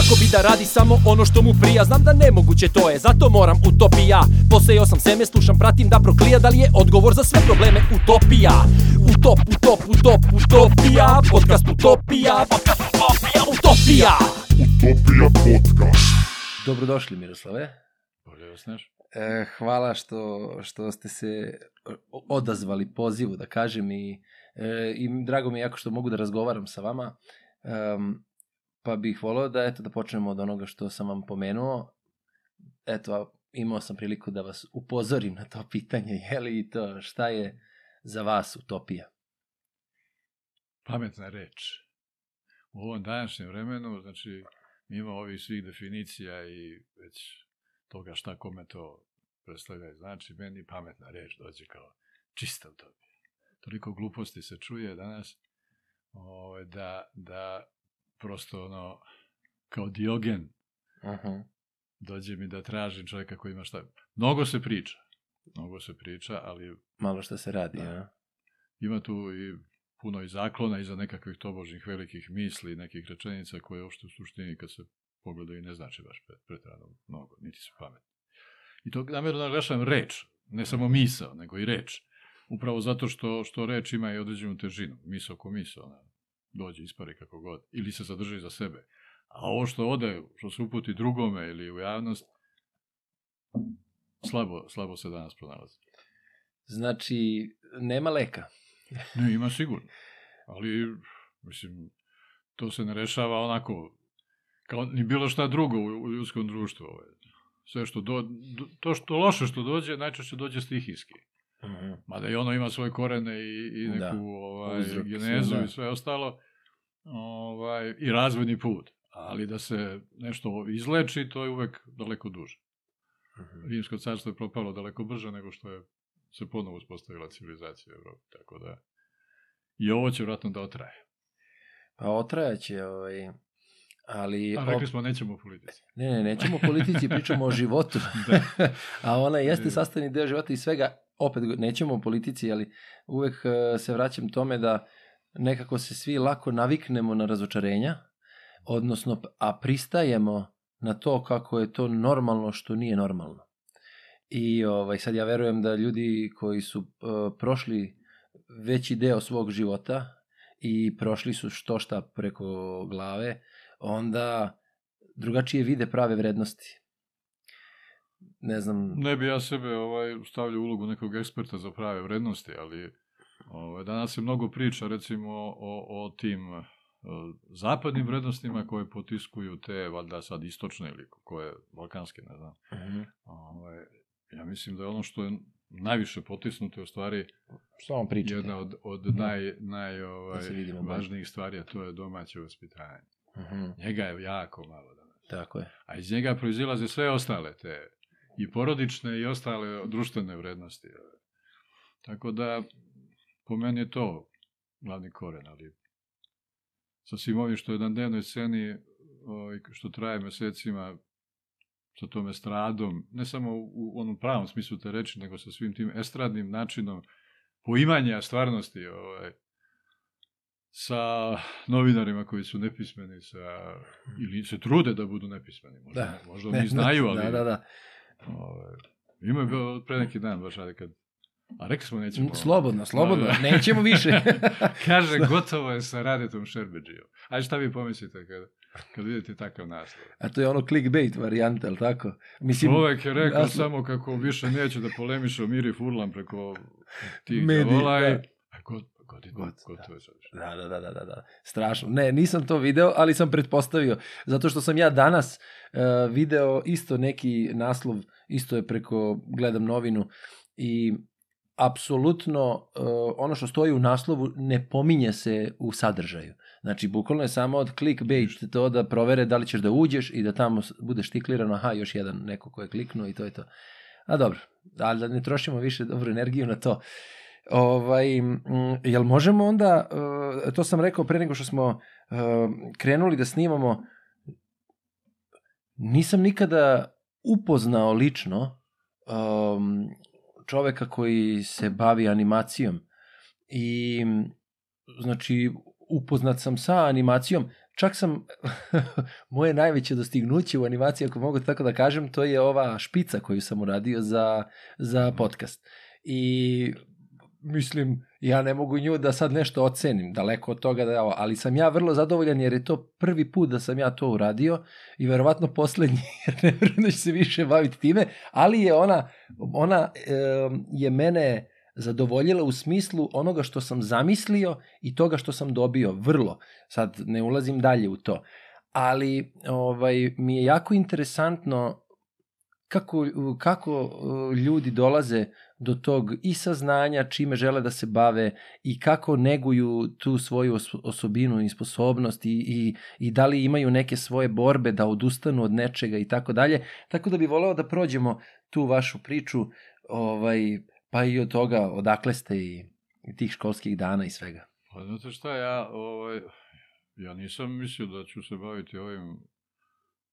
Svako bi da radi samo ono što mu prija Znam da nemoguće to je, zato moram utopija Posejao sam seme, slušam, pratim da proklija Da li je odgovor za sve probleme utopija Utop, utop, utop, utopija Podcast utopija, podcast utopija, utopija Utopija podcast. Dobrodošli Miroslave. Bolje vas znaš. E, hvala što, što ste se odazvali pozivu, da kažem, i, e, i drago mi je jako što mogu da razgovaram sa vama. Um, pa bih volio da, eto, da počnemo od onoga što sam vam pomenuo. Eto, imao sam priliku da vas upozorim na to pitanje, je li to šta je za vas utopija? Pametna reč. U ovom današnjem vremenu, znači, ima ovih svih definicija i već toga šta kome to predstavlja. Znači, meni pametna reč dođe kao čista utopija. Toliko gluposti se čuje danas ovaj, da, da prosto ono, kao diogen Uh -huh. dođe mi da tražim čovjeka koji ima šta. Mnogo se priča. Mnogo se priča, ali Malo što se radi, Da. a? ima tu i puno i zaklona iza nekakvih tobožnih velikih misli, nekih rečenica koje uopšte u suštini kad se pogledaju ne znači baš pre- preterano mnogo, niti su pametne. I to namjerno naglašavam reč, ne samo misao, nego i reč. Upravo zato što, što reč ima i određenu težinu. Misao ko misao, ona dođe, ispari kako god, ili se zadrži za sebe. A ovo što ode, što se uputi drugome ili u javnost, slabo, slabo se danas pronalazi. Znači, nema leka. Ne, ima sigurno. Ali, mislim, to se ne rešava onako, kao ni bilo šta drugo u, u ljudskom društvu. Ovaj. Sve što do, do, to što loše što dođe, najčešće dođe stihijski. Uh -huh. Mada i ono ima svoje korene i, i neku Da. ovaj, Uzrok, genezu sve, da. i sve ostalo. Ovaj, I razvojni put. Ali da se nešto izleči, to je uvek daleko duže. Uh -huh. Rimsko carstvo je propalo daleko brže nego što je se ponovo uspostavila civilizacija u Evropi. Tako da i ovo će vratno da otraje. Pa otrajaće, ovaj, ali... A rekli smo nećemo o politici. Ne, ne, nećemo o politici, pričamo o životu. Da. A ona jeste Da. sastavni deo života i svega, opet nećemo o politici, ali uvek e, se vraćam tome da nekako se svi lako naviknemo na razočarenja, odnosno, a pristajemo na to kako je to normalno što nije normalno. I ovaj, sad ja verujem da ljudi koji su e, prošli veći deo svog života i prošli su što šta preko glave, onda drugačije vide prave vrednosti. Ne znam, Ne bi ja sebe ovaj, stavljao u ulogu nekog eksperta za prave vrednosti, ali ovaj, danas se mnogo priča recimo o, o tim eh, zapadnim vrednostima koje potiskuju te, valjda sad istočne ili koje balkanske, ne znam. Mhm. Ovaj, ja mislim da je ono što je najviše potisnuto je u stvari Što vam pričate? jedna od, od Da. naj, naj ovaj, Da važnijih stvari, a to je domaće vaspitanje. Mhm, Njega je jako malo danas. Tako je. A iz njega proizilaze sve ostale te i porodične i ostale društvene vrednosti. Tako da, po meni je to glavni koren, ali sa svim ovim što je na dnevnoj sceni, ovaj, što traje mesecima, sa tom estradom, ne samo u, onom pravom smislu te reči, nego sa svim tim estradnim načinom poimanja stvarnosti, ovaj, sa novinarima koji su nepismeni, sa, ili se trude da budu nepismeni, možda, Da. da. možda oni znaju, ali... Da, da, da. Ovaj, ima je bilo pre neki dan baš, ali kad... A rekli smo nećemo... Slobodno, slobodno. Da, da. Nećemo više. Kaže, gotovo je sa Radetom Šerbeđijom. Ajde šta vi pomislite kad, kad vidite takav naslov? A to je ono clickbait varijanta, ali tako? Mislim, Čovek je rekao jasno. samo kako više neće da polemiše o Miri Furlan preko tih Mediji, Mediji, da. A god, godinu, God, gotovo je sad. Da, da, da, da, da, da. Strašno. Ne, nisam to video, ali sam pretpostavio. Zato što sam ja danas uh, video isto neki naslov, isto je preko, gledam novinu, i apsolutno uh, ono što stoji u naslovu ne pominje se u sadržaju. Znači, bukvalno je samo od clickbait to da provere da li ćeš da uđeš i da tamo s- bude štiklirano, aha, još jedan neko ko je kliknuo i to je to. A dobro, ali da ne trošimo više dobru energiju na to. Ovaj, jel možemo onda, uh, to sam rekao pre nego što smo uh, krenuli da snimamo, nisam nikada upoznao lično um, čoveka koji se bavi animacijom i znači upoznat sam sa animacijom, čak sam, moje najveće dostignuće u animaciji, ako mogu tako da kažem, to je ova špica koju sam uradio za, za podcast. I mislim, ja ne mogu nju da sad nešto ocenim, daleko od toga da, ali sam ja vrlo zadovoljan jer je to prvi put da sam ja to uradio i verovatno poslednji, jer ne verujem da ću se više baviti time, ali je ona, ona e, je mene zadovoljila u smislu onoga što sam zamislio i toga što sam dobio, vrlo. Sad ne ulazim dalje u to. Ali ovaj mi je jako interesantno kako, kako ljudi dolaze do tog i saznanja čime žele da se bave i kako neguju tu svoju osobinu i sposobnost i, i, i da li imaju neke svoje borbe da odustanu od nečega i tako dalje. Tako da bi voleo da prođemo tu vašu priču ovaj, pa i od toga odakle ste i, tih školskih dana i svega. Pa znate šta, ja, ovaj, ja nisam mislio da ću se baviti ovim,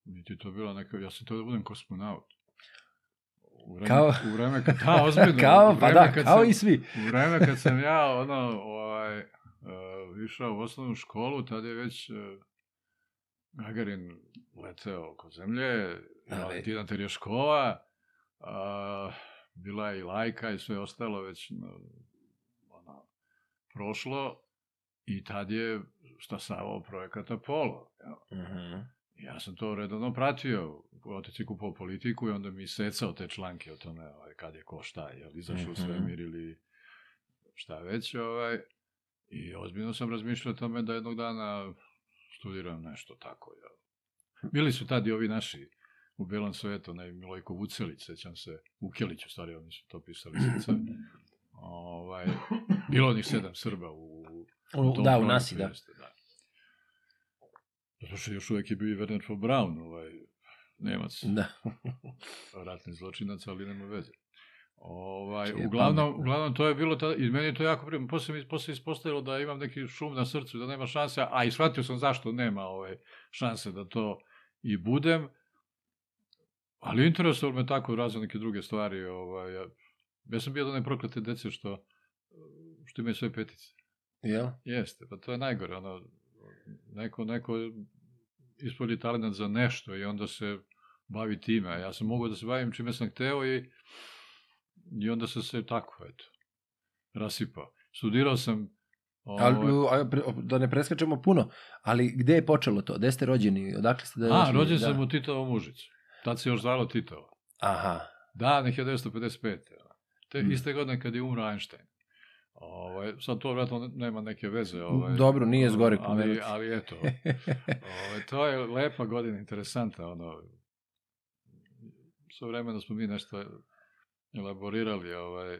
niti to bila neka, ja sam to da budem kosmonaut. U vreme, kao, u vreme kad, da, ozbiljno. kao, pa da, kao sam, i svi. U vreme kad sam ja, ono, ovaj, uh, išao u osnovnu školu, tada je već uh, Gagarin leteo oko zemlje, Valentina Terješkova, uh, bila je i lajka i sve ostalo već ono, prošlo i tad je stasavao projekat Apollo. Ja. Mm -hmm. Ja sam to redovno pratio, otec je kupao politiku i onda mi secao te članke o tome ovaj, kad je ko šta, je li izašao mm -hmm. u svemir ili šta već. Ovaj, I ozbiljno sam razmišljao o tome da jednog dana studiram nešto tako. Ja. Bili su tad i ovi naši u Belom svetu, onaj Milojko Vucelić, sećam se, Vukelić, u stvari, oni su to pisali srca. ovaj, bilo onih sedam Srba u, u tom Da, u Nasi, da. Jeste, da. Zato što još uvek je bio i Werner von Braun, ovaj, Nemac. Da. ratni zločinac, ali nema veze. Ovaj, uglavnom, uglavnom to je bilo, tada, i meni je to jako prima. Posle mi posle ispostavilo da imam neki šum na srcu, da nema šanse, a i shvatio sam zašto nema ovaj, šanse da to i budem. Ali interesovalo me tako razne neke druge stvari. Ovaj, ja, ja sam bio da ne proklete dece što, što imaju sve petice. Jel? Jeste, pa to je najgore. Ono, neko, neko ispolji talent za nešto i onda se bavi time. Ja sam mogao da se bavim čime sam hteo i, i onda sam se tako, eto, rasipao. Studirao sam Ali, ovaj da ne preskačemo puno, ali gde je počelo to? Gde ste rođeni? Odakle ste da A, rođen da. sam u Titovom Užicu. Tad se još zvalo Titovo. Aha. Da, 1955. Te hmm. iste godine kad je umro Einstein. Ovaj, sad to vratno nema neke veze. Ovaj, Dobro, nije zgore ali, ali eto. ovaj, to je lepa godina, interesanta. Ono, sve vremena smo mi nešto elaborirali ovaj,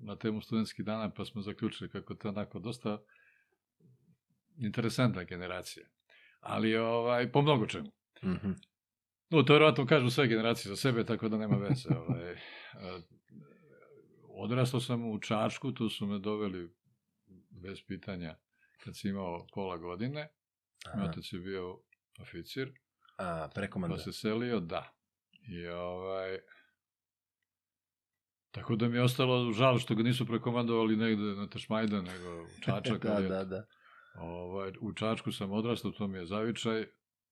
na temu studentskih dana, pa smo zaključili kako to onako dosta interesantna generacija. Ali ovaj, po mnogo čemu. Mm -hmm. No, to vjerojatno kažu sve generacije za sebe, tako da nema veze. Ovaj. Odrastao sam u Čačku, tu su me doveli bez pitanja kad si imao pola godine. Moj otac je bio oficir. A, prekomanda. Pa se selio, da. I ovaj... Tako da mi je ostalo žal što ga nisu prekomandovali negde na Tašmajda, nego u Čačak. da, da, da. Ovaj, u Čačku sam odrastao, to mi je zavičaj.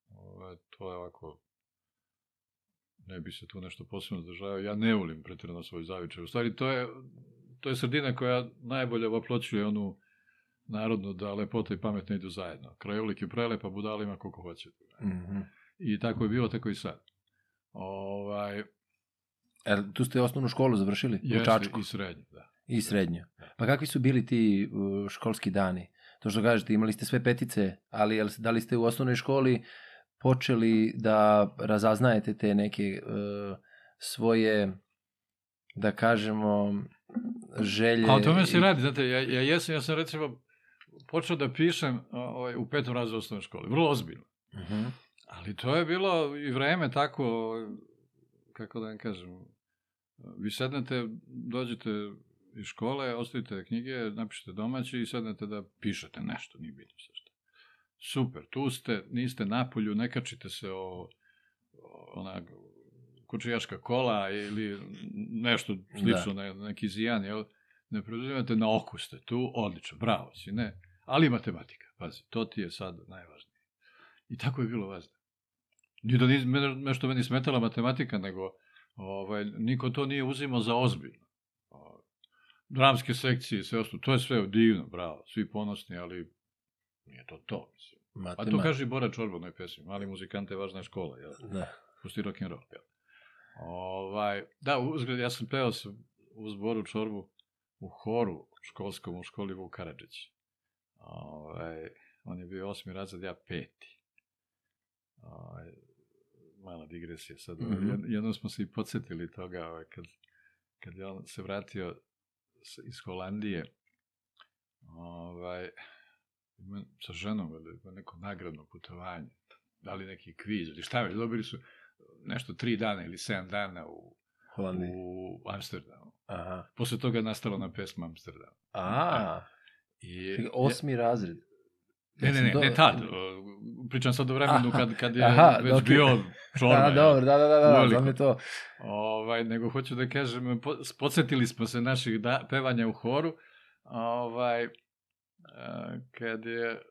Ovaj, to je ovako ne bi se tu nešto posebno zdržavao. Ja ne volim pretredno svoj zavičaj. U stvari, to je, to je sredina koja najbolje oploćuje onu narodnu da lepota i pamet ne idu zajedno. Krajolik je prelepa, budalima koliko hoćete. Mm -hmm. I tako je bilo, tako i sad. Ovaj, Er, tu ste osnovnu školu završili? Jeste, u Čačku? i srednju, da. I srednju. Pa kakvi su bili ti školski dani? To što kažete, imali ste sve petice, ali da li ste u osnovnoj školi počeli da razaznajete te neke uh, svoje, da kažemo, želje. A o tome se i... radi, znate, ja, ja jesam, ja sam recimo počeo da pišem ovaj, u petom razredu osnovne škole, vrlo ozbiljno. Uh -huh. Ali to je bilo i vreme tako, kako da vam kažem, vi sednete, dođete iz škole, ostavite knjige, napišete domaći i sednete da pišete nešto, nije bitno sve super, tu ste, niste na polju, ne kačite se o, o ona kočijaška kola ili nešto slično, da. ne, neki zijan, jel? Ne preduzimate na oku ste tu, odlično, bravo si, ne. Ali matematika, pazi, to ti je sad najvažnije. I tako je bilo važno. Nije da nije, nešto meni smetala matematika, nego ovaj, niko to nije uzimao za ozbiljno. Dramske sekcije i sve ostalo, to je sve divno, bravo, svi ponosni, ali nije to to, mislim. A to kaže i Bora Čorba u onoj pesmi, mali muzikante, važna je škola, jel? Da. Pusti rock and roll, jel? Ovaj, da, uzgled, ja sam peo sa, uz Boru Čorbu u horu školskom u školi Vuk Karadžić. Ovaj, on je bio osmi razred, ja peti. Ovaj, mala digresija sad. Mm. -hmm. Jednom smo se i podsjetili toga, ovaj, kad, kad je on se vratio iz Holandije, ovaj, ima- sa ženom, ili ima neko nagradno putovanje, da li neki kviz, ili šta već, dobili su nešto tri dana ili sedam dana u, Holandiji. u Amsterdamu. Aha. Posle toga je nastala na pesma Amsterdam. A, I, osmi razred. Ne, ne, ne, ne tad. Pričam sad o vremenu kad, kad je aha, već ok. bio čorba. Da, jel? dobro, da, da, da, da, znam je to. Ovaj, nego hoću da kažem, po, podsjetili smo se naših da, pevanja u horu, ovaj, kad je,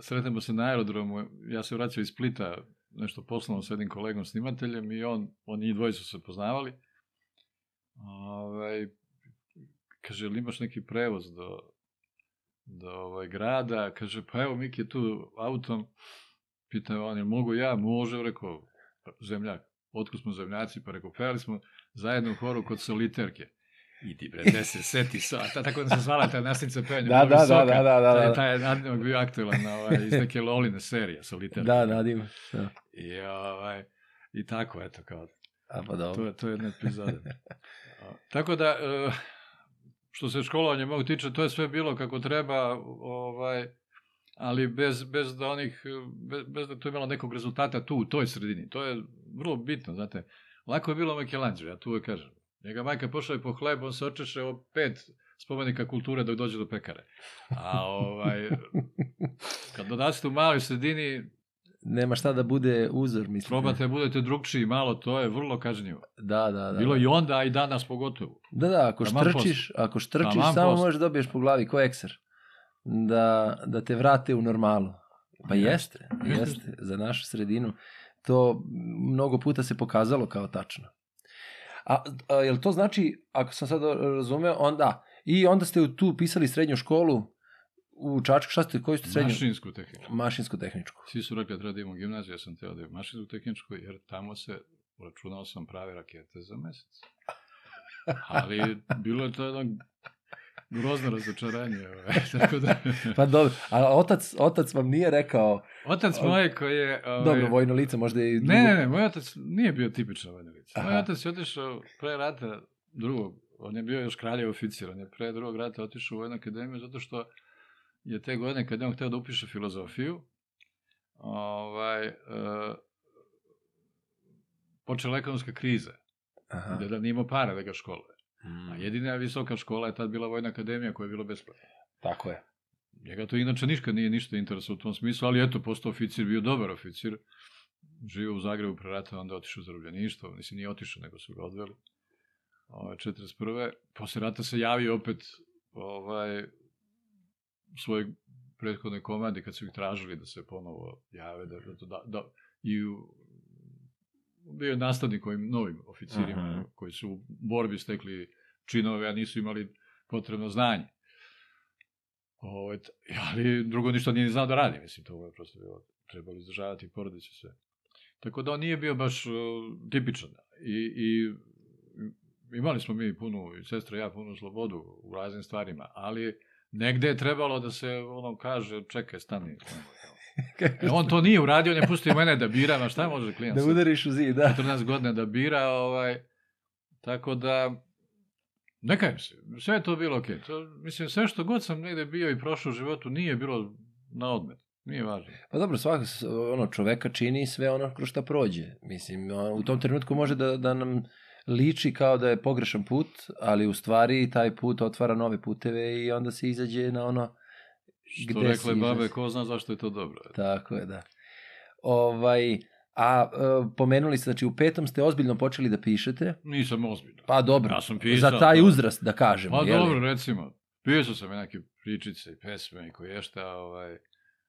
sretemo se na aerodromu, ja se vraćao iz Splita, nešto poslovno s jednim kolegom snimateljem i on, oni i dvoje su se poznavali. Ovaj, kaže, ili imaš neki prevoz do, do ovaj, grada? Kaže, pa evo, Miki je tu autom. Pitao on, jel mogu ja? Može, rekao, zemljak. Otko smo zemljaci, pa rekao, pevali smo zajedno u horu kod soliterke. Idi bre, gde se seti sa, a ta, tako da se zvala ta nastavnica pevanja. Da, da, da, visoka. da, da, da, Taj, da. taj je nadimog bio aktualan ovaj, iz neke Loline serije, soliterke. Da, nadim. Da. I, ovaj, I tako, eto, kao, A pa to, dobro. je- to je jedna epizoda. Tako da, e, što se školovanja mogu tiče, to je sve bilo kako treba, ovaj, ali bez, bez da onih, bez, bez da to imalo nekog rezultata tu, u toj sredini. To je vrlo bitno, znate. Lako je bilo Michelangelo, ja tu uvek kažem. Njega majka pošla je po hleb, on se očeše o pet spomenika kulture dok dođe do pekare. A ovaj, kad dodacite u maloj sredini, Nema šta da bude uzor, mislim. probate, budete drugčiji malo, to je vrlo kažnjivo. Da, da, da. Bilo i onda, a i danas pogotovo. Da, da, ako Taman štrčiš, ako štrčiš, Taman samo posle. možeš da dobiješ po glavi ko ekser. Da, da te vrate u normalu. Pa jeste, Jeste. jeste, za našu sredinu. To mnogo puta se pokazalo kao tačno. A, a jel to znači, ako sam sad razumeo, onda, i onda ste u- tu pisali srednju školu u Čačku, šta ste, koju ste srednju? Mašinsku tehničku. Mašinsko-tehničku. Svi su rekli da treba da imamo gimnaziju, ja sam teo da imam mašinsku tehničku, jer tamo se računao sam prave rakete za mesec. Ali bilo je to jedno grozno razočaranje. Ovaj. Tako da, Pa dobro, a otac, otac vam nije rekao, otac moj koji je... Ovaj, dobro, vojno lice možda i... Ne, ne, ne, moj otac nije bio tipično vojno lice. Moj Aha. otac je otišao pre rata drugog, on je bio još kraljev oficir, on je pre drugog rata otišao u vojnu akademiju zato što je te godine kad je on hteo da upiše filozofiju, ovaj, e, počela ekonomska kriza, Aha. gde da nije imao para da ga školuje. Mm, A jedina visoka škola je tad bila vojna akademija koja je bila besplatna. Tako je. Njega to inače ništa nije ništa interesu u tom smislu, ali eto, postao oficir, bio dobar oficir, živio u Zagrebu pre rata, onda otišao u zarobljeništvo, mislim nije otišao, nego su ga odveli. Ove, 41. Posle rata se javio opet ovaj, u svojoj prethodnoj komandi, kad su ih tražili da se ponovo jave, da, da, da, da i u, bio je nastavnik ovim novim oficirima, Mhm. koji su u borbi stekli činove, a nisu imali potrebno znanje. Ovo, ali drugo ništa nije ni znao da radi, mislim, to je prosto bilo, trebalo izdržavati porodicu sve. Tako da on nije bio baš uh, tipičan. I, I imali smo mi punu, i sestra i ja, punu slobodu u raznim stvarima, ali negde je trebalo da se ono kaže, čekaj, stani. E, on to nije uradio, on je pustio mene da biram, a šta može klijent? da udariš u zid, da. 14 godina da bira, ovaj, tako da, ne kajem se, sve je to bilo okej. To, mislim, sve što god sam negde bio i prošao u životu nije bilo na odmet. Nije važno. Pa dobro, svaka s- ono, čoveka čini sve ono kroz šta prođe. Mislim, on u tom trenutku može da, da nam liči kao da je pogrešan put, ali u stvari taj put otvara nove puteve i onda se izađe na ono Što gde rekle babe, ko zna zašto je to dobro. Tako je, da. Ovaj, a e, pomenuli ste, znači u petom ste ozbiljno počeli da pišete, Nisam ozbiljno. pa dobro, Ja sam pisao, za taj da. uzrast da kažemo, Pa je li? dobro, recimo, pisao sam i neki pričice i pesme i koje šta, ovaj,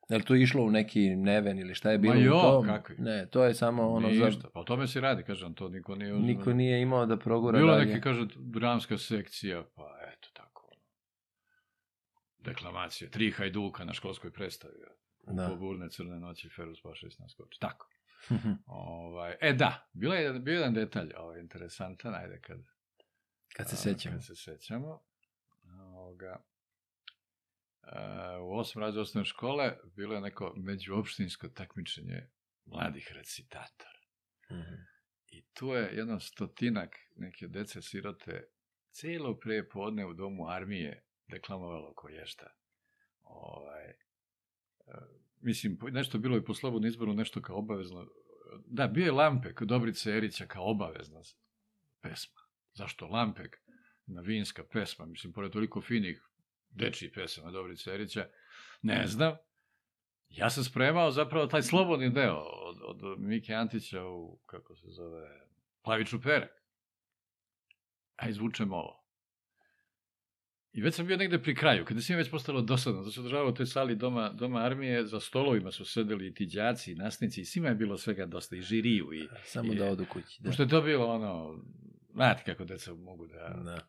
Je li to išlo u neki neven ili šta je bilo Ma jo, u tom? kakvi? Ne, to je samo ono ništa. za... Pa o tome se radi, kažem, to niko nije uzeo. Niko nije imao da progura Bilo dalje. neki, kaže, dramska sekcija, pa eto tako. Deklamacije, tri hajduka na školskoj predstavi. Da. Poburne crne noći, Ferus Pašeć naskoči. Tako. Ovaj, e da, bila je, bio je jedan detalj ovaj, interesantan, ajde kad, Kad se sećamo. Kad se sećamo. Ovoga, a, u osam razredu osnovne škole bilo je neko međuopštinsko takmičenje mladih recitatora. Mhm. I tu je jedan stotinak neke dece sirote celo pre podne u domu armije deklamovalo ko je šta. Ovaj, e, mislim, nešto bilo je po slobodnom izboru, nešto kao obavezno. Da, bio je Lampek, Dobrice Erića kao obavezna pesma. Zašto Lampek? Na vinska pesma, mislim, pored toliko finih dečjih pesama Dobrice Erića, ne znam. Ja sam spremao zapravo taj slobodni deo od, od Mike Antića u, kako se zove, Plaviču perek. A izvučem ovo. I već sam bio negde pri kraju, kada sam već postalo dosadno, zato što održavao u toj sali doma, doma armije, za stolovima su sedeli i ti đaci, i nasnici, i svima je bilo svega dosta, i žiriju, i, Samo i, da odu kući. Da. Pošto je to bilo ono, znate kako deca mogu da, Da.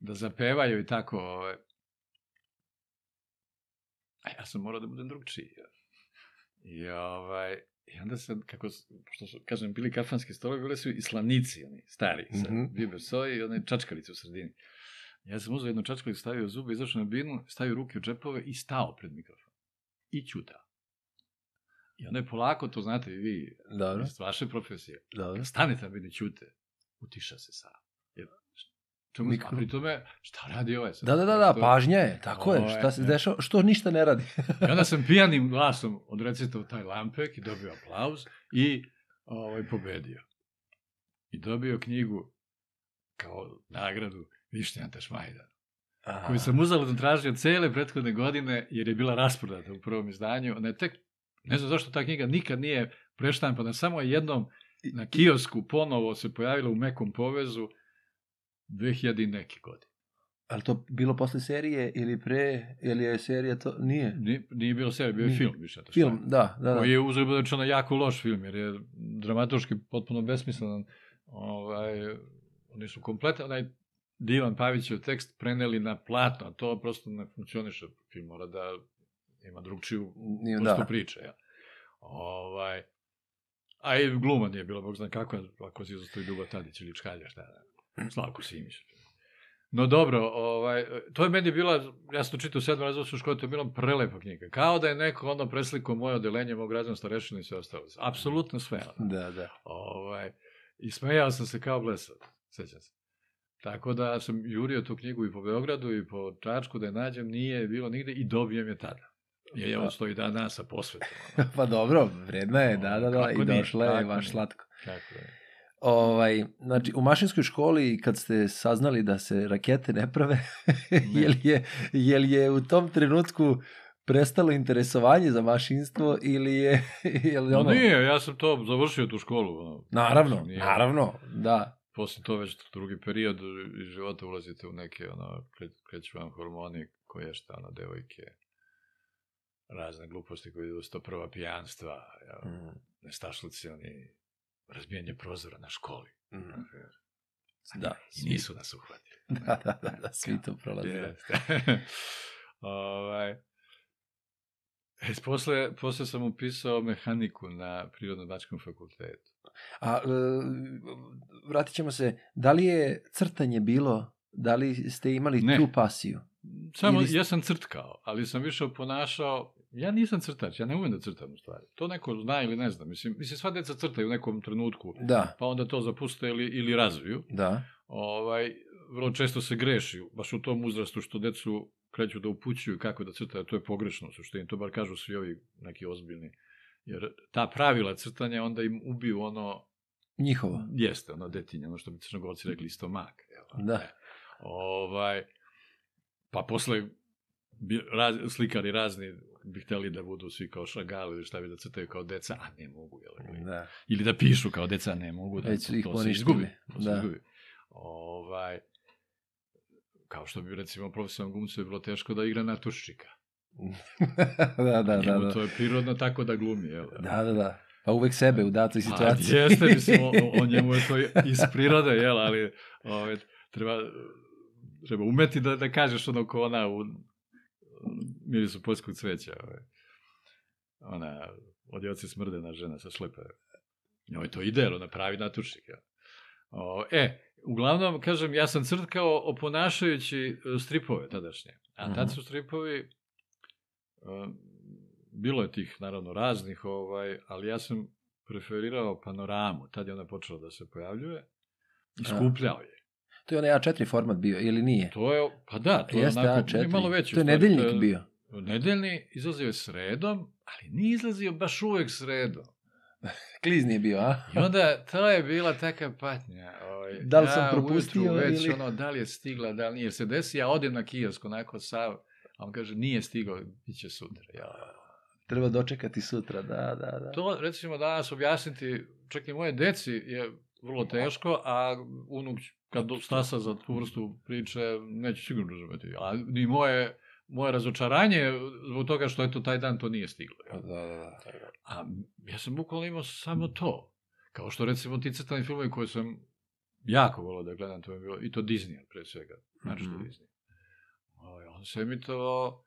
da zapevaju i tako. ovaj. A ja sam morao da budem drugčiji. I, ovaj, I onda sam, kako, pošto su, kažem, bili kafanski stolovi, bili su i slavnici, oni stari, sa mm. -hmm. biber soji i one čačkalice u sredini. Ja sam uzeo jednu čačkalicu, stavio zube, izašao na binu, stavio ruke u džepove i stao pred mikrofon. I čutao. I onda je polako, to znate i vi, Dobro, iz vaše profesije, dobro. Kad stane tamo i ćute, utiša se sam. Jer, čemu, a Mikro- pri tome, šta radi ovaj sad? Da, da, da, da, pažnja je, tako je. Šta se dešava? Što ništa ne radi? I onda sam pijanim glasom odrecitao taj lampek i dobio aplauz i ovaj, pobedio. I dobio knjigu kao nagradu Višnjanta Šmajda, koju sam uzaludno tražio cele prethodne godine, jer je bila rasprodata u prvom izdanju. Ona je tek, ne znam zašto ta knjiga nikad nije preštampana, samo je jednom na kiosku ponovo se pojavila u mekom povezu 2000 i neke godine. Ali to bilo posle serije ili pre, ili je serija to? Nije. Nije, nije bilo serija, bio je Nije. film više. Film, da, da, da. Koji je uzeo rečeno jako loš film, jer je dramatoški potpuno besmislen. Ovaj, oni su kompletan, onaj Divan Pavićev tekst preneli na platno, a to prosto ne funkcioniše. Film mora da ima drugčiju vrstu da. priče. Ja. Ovaj, a i gluma nije bilo, bog zna kako, ako si izostoji Ljuba Tadić ili Čkalja, šta da, Slavko Simić. No dobro, ovaj, to je meni bila, ja sam to čitao u sedam razloga u školi, to je bila prelepa knjiga. Kao da je neko ono preslikao moje odelenje, mog građana starešina i sve ostalo. Apsolutno sve. ono. Da, da. Ovaj, I smejao sam se kao blesav, sećam se. Tako da sam jurio tu knjigu i po Beogradu i po Čačku da je nađem, nije bilo nigde i dobijem je tada. Jer je on stoji dan danas sa posvetom. ono. Pa dobro, vredna je, da, da, da, i došla je nije. slatko. Kako je? Ovaj, znači, u mašinskoj školi, kad ste saznali da se rakete ne prave, je, li je, je li je u tom trenutku prestalo interesovanje za mašinstvo ili je, je li No ono... nije, ja sam to završio tu školu. Ono. Naravno, Nije. naravno, da. Posle to već drugi period iz života ulazite u neke, ono, kre- kreću vam hormoni koje šta, ono, devojke, razne gluposti koje idu 101. pijanstva, ja, Mm, nestašlici, oni, razbijanje prozora na školi. mm. Da, I nisu nas uhvatili. Da, da, da, da, svi to prolaze. ovaj, e, posle, posle sam upisao mehaniku na Prirodno-bačkom fakultetu. A e, vratit ćemo se, da li je crtanje bilo, da li ste imali Ne. tu pasiju? Samo, Ili- ja sam crtkao, ali sam više ponašao, ja nisam crtač, ja ne umem da crtam u stvari. To neko zna ili ne zna. Mislim, mislim sva deca crtaju u nekom trenutku, Da, pa onda to zapuste ili, ili razviju. da. Ovaj, vrlo često se greši, baš u tom uzrastu što decu kreću da upućuju kako da crtaju, to je pogrešno, u suštini, to bar kažu svi ovi neki ozbiljni. Jer ta pravila crtanja onda im ubiju ono, Njihovo. jeste, ono detinje, ono što bi crnogorci rekli stomak. Evo, Da. E, ovaj, pa posle bi, raz, slikari razni bi hteli da budu svi kao šagali ili šta bi da crtaju kao deca, a ne mogu, jel? Da. Ili da pišu kao deca, ne mogu, da Već su ih to se izgubi. To se da. izgubi. Ovaj, kao što bi recimo profesionalnom glumcu je bilo teško da igra natuščika. da, da, da, Njemu da. to je prirodno tako da glumi, jel? Da, da, da. Pa uvek sebe u datoj situaciji. Pa, jeste, mislim, on, on njemu je to iz prirode, jel, ali ove, treba, treba umeti da, da kažeš ono ko ona u mirisu poljskog cveća. Ove. Ona, od oci smrdena žena sa šlepe. Njoj to ide, ona pravi natučnik. Jel. O, e, uglavnom, kažem, ja sam crtkao oponašajući e, stripove tadašnje. A Mhm. tad su stripovi, e, bilo je tih, naravno, raznih, ovaj, ali ja sam preferirao panoramu, tad je ona počela da se pojavljuje, i skupljao je. To je onaj A4 format bio, ili nije? To je, pa da, to je Jeste onako, A4. malo veći. To je nedeljnik bio. Nedeljni izlazio je sredom, ali nije izlazio baš uvek sredom. Klizni je bio, a? I onda to je bila taka patnja. Ovaj, Da li sam ja propustio ujutru već ili- ono, da li je stigla, da li nije. Se desi, ja odem na kiosk, onako sav, a on kaže, nije stigao, bit će sutra. Ja, Treba dočekati sutra, da, da, da. to, recimo, danas objasniti, čak i moje deci je vrlo teško, a unuk, kad stasa za tu vrstu priče, neće sigurno razumeti. A ni moje, moje razočaranje je zbog toga što eto taj dan to nije stiglo. Da, jel? da, da. A ja sam bukvalno imao samo to. Kao što recimo ti crtani filmovi koje sam jako volao da gledam, to je bilo, i to Disney, pre svega, znači mm Disney. Ovaj, on se emitovao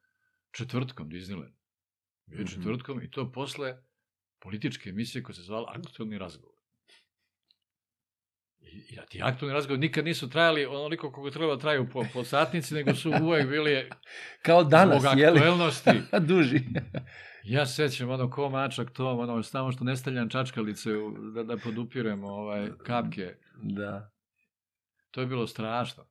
četvrtkom Disneyland. Bio je Mhm. četvrtkom i to posle političke emisije koja se zvala Aktualni razgovor. I, i ti aktualni razgovor nikad nisu trajali onoliko koliko treba da traju po, po satnici, nego su uvek bili Kao danas, zbog jeli? aktuelnosti. Duži. Ja se sećam ono ko mačak tom, ono samo što ne stavljam čačkalice u- da, da podupirem ovaj, kapke. da. To je bilo strašno.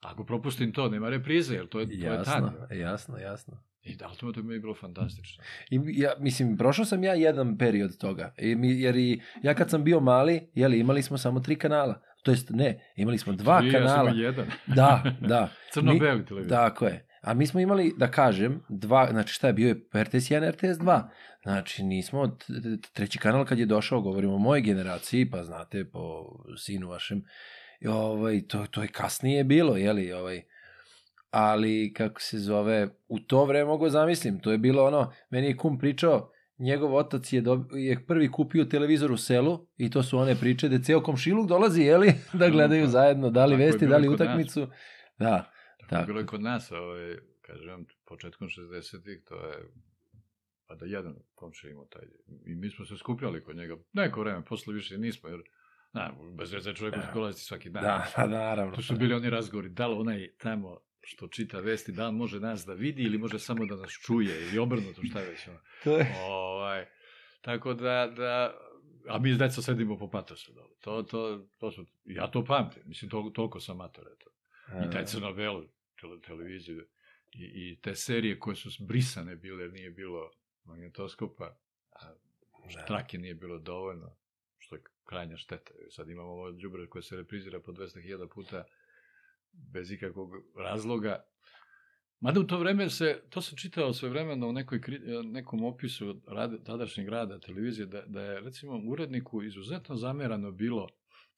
Ako propustim to, nema reprize, jer to je, to je Jasno, tad. jasno, jasno. I da, ali to mi je bilo fantastično. I ja, mislim, prošao sam ja jedan period toga. I mi, jer i ja kad sam bio mali, jeli, imali smo samo tri kanala. To jest, ne, imali smo dva Ti i Ja sam kanala. imao jedan. Da, da. Crno-beli televizor. Tako je. A mi smo imali, da kažem, dva, znači šta je, bio je RTS 1, RTS 2. Znači, nismo, treći kanal kad je došao, govorimo o mojoj generaciji, pa znate, po sinu vašem, ovaj, to, to je kasnije bilo, jeli, ovaj, ali, kako se zove, u to vreme mogu zamislim, to je bilo ono, meni je kum pričao, njegov otac je, dob, je prvi kupio televizor u selu i to su one priče da ceo komšiluk dolazi, jeli, da gledaju zajedno, da li Tako vesti, da li kod nas. utakmicu. Da, Tako. Tako. Bilo je kod nas, ovaj, kažem, početkom 60-ih, to je, pa da jedan komšija imao taj, i mi smo se skupljali kod njega, neko vreme, posle više nismo, jer, na, bez veze čovjek Da. dolazi svaki dan. Da, pa naravno. Tu su bili oni razgovori, da li onaj tamo što čita vesti, da li može nas da vidi ili može samo da nas čuje ili obrnuto šta već. Ono. To je... Ovaj, tako da, da, a mi deca sedimo po patosu. dole. To, to, to su, ja to pamtim, mislim, to, toliko sam mator, eto. I taj crno-belo tele, televiziju i, i te serije koje su brisane bile, nije bilo magnetoskopa, a Da. trake nije bilo dovoljno, što je krajnja šteta. Sad imamo ovo đubre koje se reprizira po 200.000 puta bez ikakvog razloga. Mada u to vreme se, to sam čitao sve vremeno u nekoj, nekom opisu rade, tadašnjeg rada televizije, da, da je recimo uredniku izuzetno zamerano bilo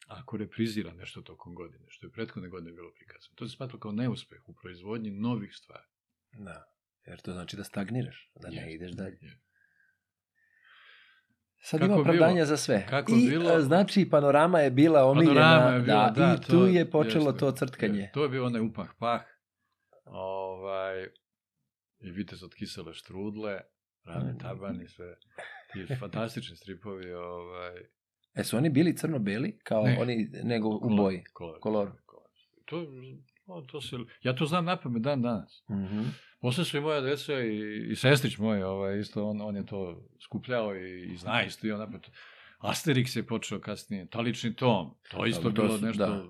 ako reprizira nešto tokom godine, što je prethodne godine bilo prikazano. To se smatralo kao neuspeh u proizvodnji novih stvari. Da. Jer to znači da stagniraš, da ne Jeste. ideš dalje. Je. Sad Kako ima bilo? opravdanja za sve. Kako I, bilo? a, znači, panorama je bila omiljena. Panorama je bila, da, da, I tu to je počelo jeste. to crtkanje. Je, to je bio onaj upah pah. Ovaj, I vitez od kisele štrudle, rane Mm. taban i sve. Ti fantastični stripovi. Ovaj, E, su oni bili crno-beli, kao Ne. oni, nego u boji? Kolor. Kolor. kolor. To, o, to se, ja to znam napamet dan danas. Mhm. Posle su i moja deca i, i sestrić moj, ovaj, isto on, on je to skupljao i, i zna isto i on napet. Asterix je počeo kasnije, talični tom, to isto to bilo nešto. da.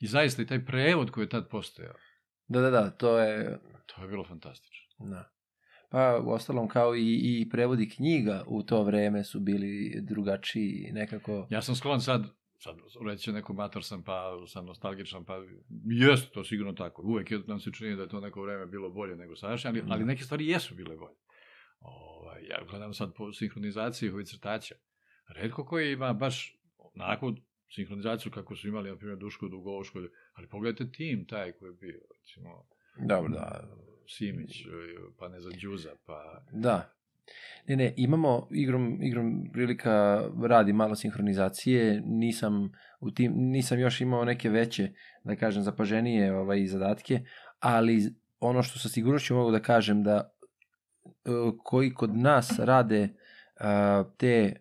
I zaista i taj prevod koji je tad postojao, Da, da, da, to je... to je bilo fantastično. Da. Pa, u ostalom, kao i, i prevodi knjiga u to vreme su bili drugačiji nekako... Ja sam sklon sad, sad reći neko mator sam, pa sam nostalgičan, pa jest to sigurno tako. Uvek je, nam se čini da je to neko vreme bilo bolje nego sadašnje, ali, ali Da. neke stvari jesu bile bolje. Ovaj, ja gledam sad po sinhronizaciji ovih crtača. Redko koji ima baš onako sinhronizaciju kako su imali, na primjer, Duško Dugovoško, ali pogledajte tim taj koji je bio, recimo, Dobro, da. Simić, pa ne znam, Đuza, pa... Da. Ne, ne, imamo igrom, igrom prilika radi malo sinhronizacije, nisam u tim, nisam još imao neke veće, da kažem, zapaženije ovaj, zadatke, ali ono što sa sigurnošću mogu da kažem da e, koji kod nas rade a, te,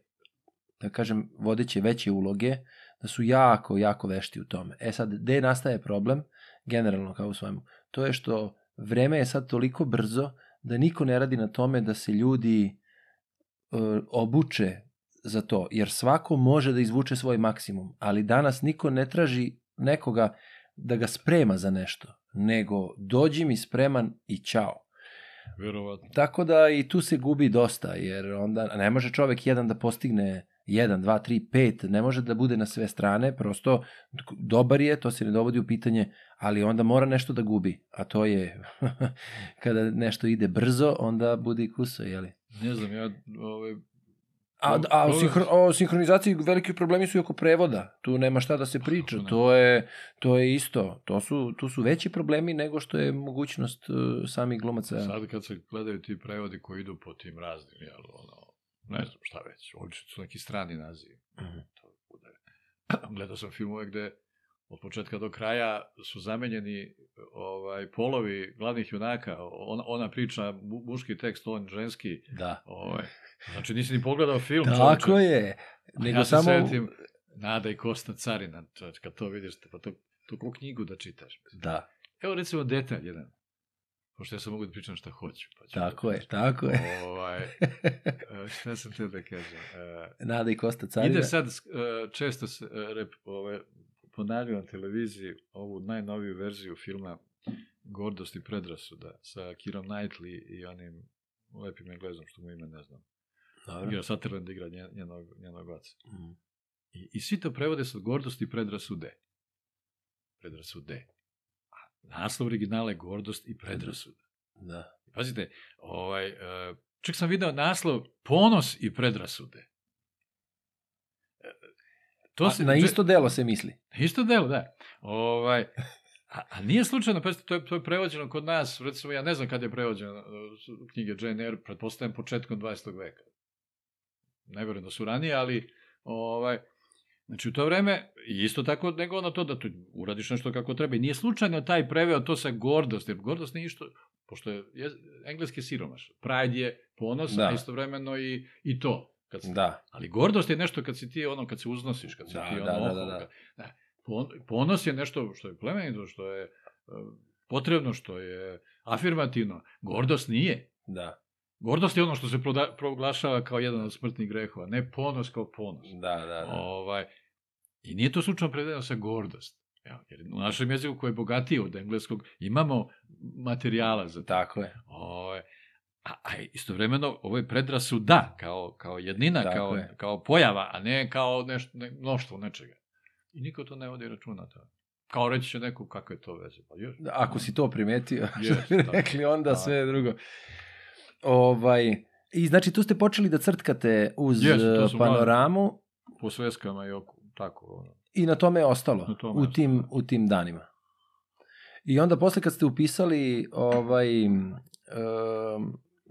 da kažem, vodeće veće uloge, da su jako, jako vešti u tome. E sad, gde nastaje problem, generalno kao u svojemu, to je što vreme je sad toliko brzo da niko ne radi na tome da se ljudi e, obuče za to, jer svako može da izvuče svoj maksimum, ali danas niko ne traži nekoga da ga sprema za nešto, nego dođi mi spreman i ćao. Verovatno. Tako da i tu se gubi dosta, jer onda ne može čovek jedan da postigne 1, 2, 3, 5, ne može da bude na sve strane, prosto dobar je, to se ne dovodi u pitanje, ali onda mora nešto da gubi, a to je kada nešto ide brzo, onda bude i kuso, jeli? Ne znam, ja ovaj, A, a o, sinhro, o sinhronizaciji veliki problemi su i oko prevoda. Tu nema šta da se priča. To je, to je isto. To su, tu su veći problemi nego što je mogućnost uh, samih glumaca. Sad kad se gledaju ti prevodi koji idu po tim raznim, jel, ono, ne znam šta već, obično su neki strani nazivi. Mm -hmm. to bude. Gledao sam filmove gde od početka do kraja su zamenjeni ovaj polovi glavnih junaka. Ona, ona priča muški tekst, on ženski. Da. Ovaj, znači nisi ni pogledao film. Tako čovječe. je. Nego ja samo... Setim, Nada i Kosna Carina, čovječ, kad to vidiš, pa to, to ko knjigu da čitaš. Da. Evo recimo detalj jedan. Pošto ja sam mogu da pričam šta hoću. Pa tako da je, tako je. Ovaj, šta sam te da kažem? Nada i Kosta Carina. Ide sad često se, rep, ove, ponavljaju na televiziji ovu najnoviju verziju filma Gordost i predrasuda sa Kirom Knightley i onim lepim englezom što mu ime ne znam. Dobro. Igra Sutherland igra njenog, njenog oca. Mm. I, I svi to prevode sa Gordost i predrasude. Predrasude. Naslov originala je Gordost i predrasuda. Da. Pazite, ovaj, čak sam video naslov Ponos i predrasude. To se, na isto delo se misli. Na isto delo, da. Ovaj, a, a nije slučajno, pa to je, to je prevođeno kod nas, recimo, ja ne znam kada je prevođeno knjige Jane Eyre, pretpostavljam početkom 20. veka. Ne verujem da su ranije, ali ovaj, Znači, u to vreme, isto tako nego ono to da tu uradiš nešto kako treba. I nije slučajno taj preveo to sa gordost, jer gordost nije išto, pošto je, je engleski siromaš. Pride je ponos, da. a istovremeno i, i to. Kad si, da. Ali gordost je nešto kad si ti ono, kad se uznosiš, kad si da, ti ono da, da, da, da. da. Ponos je nešto što je plemenito, što je potrebno, što je afirmativno. Gordost nije. Da. Gordost je ono što se proda, proglašava kao jedan od smrtnih grehova, ne ponos kao ponos. Da, da, da. Ovaj, I nije to slučajno prevedeno sa gordost. Evo, jer u našem jeziku koji je bogatiji od engleskog imamo materijala za to. Tako je. Ovaj, a, a istovremeno ovo je predrasuda kao, kao jednina, Tako kao, je. kao pojava, a ne kao nešto, ne, mnoštvo nečega. I niko to ne vodi računa. To. Kao reći će neko kako je to veze. Pa još. Da, ako si to primetio, što bi rekli, onda da. sve drugo. Ovaj, I znači tu ste počeli da crtkate uz yes, panoramu. Po sveskama i oko, tako. Ono. I na tome je ostalo, na tome u, tim, ostalo. u tim danima. I onda posle kad ste upisali ovaj, um,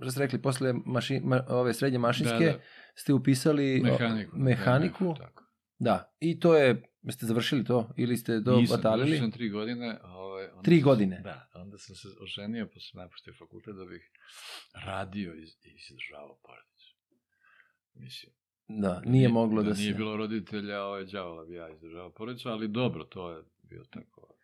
što ste rekli, posle maši, ma, ove srednje mašinske, da, da. ste upisali mehaniku. mehaniku. Da, tako. da, i to je, ste završili to ili ste do Nisam, batalili? Nisam, tri godine. Ovaj, onda tri sam, godine? Da, onda sam se oženio, pa sam napustio fakultet da bih radio i, i izdržavao porodicu. Mislim, Da, da nije moglo da, da se... Nije bilo roditelja, ovaj đavola bi ja izdržavao porodicu, ali dobro, to je bio tako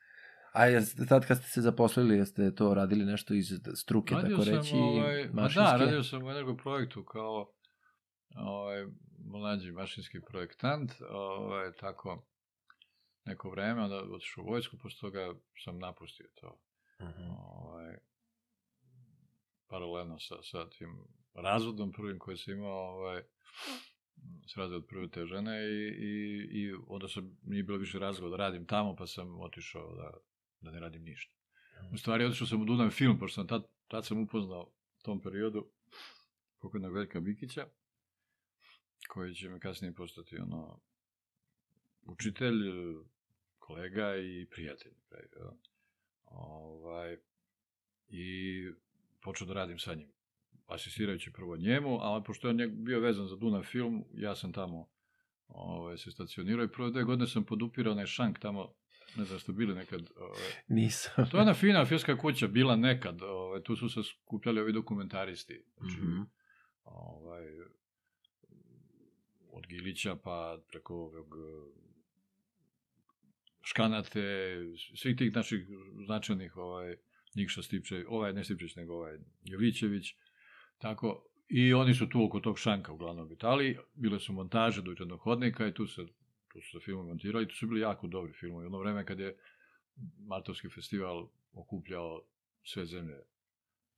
A jeste, tad kad ste se zaposlili, jeste to radili nešto iz struke, radio tako reći, ovaj, mašinske? Da, radio sam u jednom projektu kao ovaj, mlađi mašinski projektant, ovaj, tako neko vreme, onda otišao u vojsku, posle toga sam napustio to. Uh Mhm. -huh. ovaj, paralelno sa, sa tim razvodom prvim koji sam imao, ovaj, se razvod od prve te žene i, i, i onda sam, nije bilo više razgovora da radim tamo, pa sam otišao da, da ne radim ništa. U stvari, otišao sam u Dunav film, pošto sam tad, tad sam upoznao u tom periodu pokojnog Veljka Bikića, koji će me kasnije postati ono učitelj, kolega i prijatelj. na kraju, jel? Ovaj, I počeo da radim sa njim. Asistirajući prvo njemu, ali pošto je on bio vezan za Dunav film, ja sam tamo ovaj, se stacionirao i prve dve godine sam podupirao onaj šank tamo, ne znam ste bili nekad, ovaj, Nisam. to je ona fina filmska kuća, bila nekad, ovaj, tu su se skupljali ovi dokumentaristi, znači, Mhm. ovaj, od Gilića pa preko ovog Škanate, svih tih naših značajnih, ovaj, Nikša Stipčević, ovaj ne Stipčević, nego ovaj Jovićević, tako, i oni su tu oko tog šanka uglavnom obitali, bile su montaže do jednog hodnika i tu se, tu su se filmovi montirali, tu su bili jako dobri filmovi. Ono vreme kad je Martovski festival okupljao sve zemlje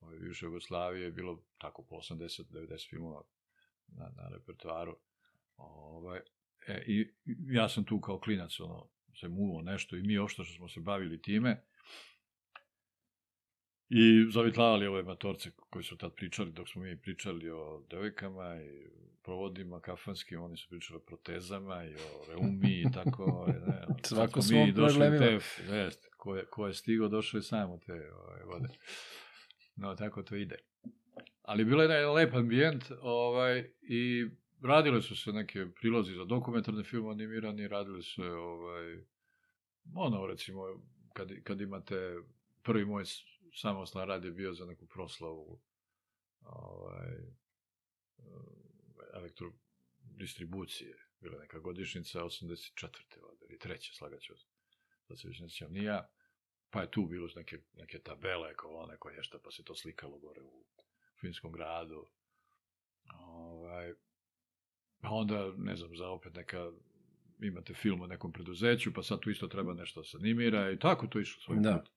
ovaj, bivše Jugoslavije, je bilo tako po 80-90 filmova na, na repertoaru. Ovaj, e, I ja sam tu kao klinac, ono, se muo nešto i mi opšto što smo se bavili time. I zavitlavali ove matorce koji su tad pričali, dok smo mi pričali o devojkama i provodima kafanskim, oni su pričali o protezama i o reumi i tako. Ne, Svako smo mi došli problemima. Te, jest, ko, je, ko je stigao, došao je sam u te ovaj, vode. No, tako to ide. Ali bilo je jedan lep ambijent ovaj, i radile su se neke prilozi za dokumentarne film animirani, radili su se, ovaj, ono, recimo, kad, kad imate prvi moj s- samostan rad je bio za neku proslavu ovaj, elektrodistribucije, bila neka godišnjica 84. valjda, ili treće, slagaću. Sad se više ne sjećam ni ja. Pa je tu bilo neke, neke tabele, kolone koje nešto, pa se to slikalo gore u finskom gradu. Ovaj, pa onda, ne znam, za opet neka, imate film o nekom preduzeću, pa sad tu isto treba nešto da se animira i tako to išlo svoj Da. put.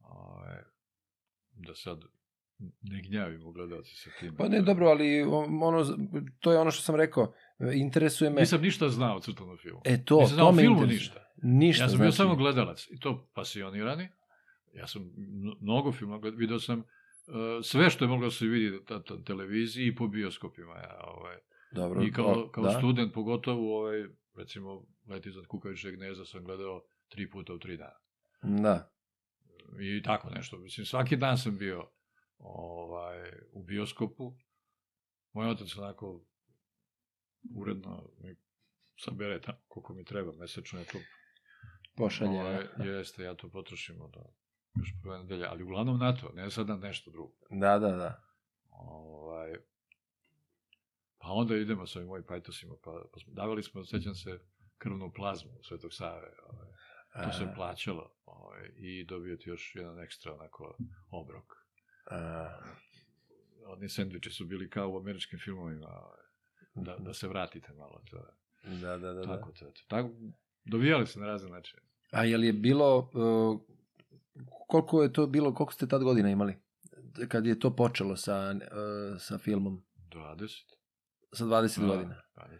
Ovaj, da sad ne gnjavimo gledalci sa tim. Pa ne, dobro, ali ono, to je ono što sam rekao. Interesuje me... Nisam ništa znao o crtanom filmu. E to, Nisam znao to me filmu interesuje. ništa. Ništa, Ja sam bio znači, samo gledalac i to pasionirani. Ja sam mno- mnogo filmova gledao, video sam uh, sve što je moglo da se na, na televiziji i po bioskopima. Ja, ovaj. Dobro, I kao, o, kao da. student pogotovo, ovaj, recimo, Let iznad kukavičeg gnezda sam gledao tri puta u tri dana. Da. I tako nešto. Mislim, svaki dan sam bio ovaj, u bioskopu. Moj otac onako uredno mi sabere tamo koliko mi treba mesečno, ja to Pošalje. Ovaj, jeste, ja to potrošim onda još prve nedelje, ali uglavnom na to, ne sad na nešto drugo. Da, da, da. Ovaj, pa onda idemo sa ovim mojim pajtosima, pa, pa smo, davali smo, sećam se, krvnu plazmu u Svetog Save, ovaj, to se plaćalo ovaj, i dobio ti još jedan ekstra onako obrok. a, Oni sendviči su bili kao u američkim filmovima, ovaj, da, da se vratite malo. To, da, da, da. da. tako, to, tako, dovijali se na razne načine. A je li je bilo, uh, koliko je to bilo, koliko ste tad godina imali? Kad je to počelo sa, uh, sa filmom? 20. Sa 20 Da, godina. 20.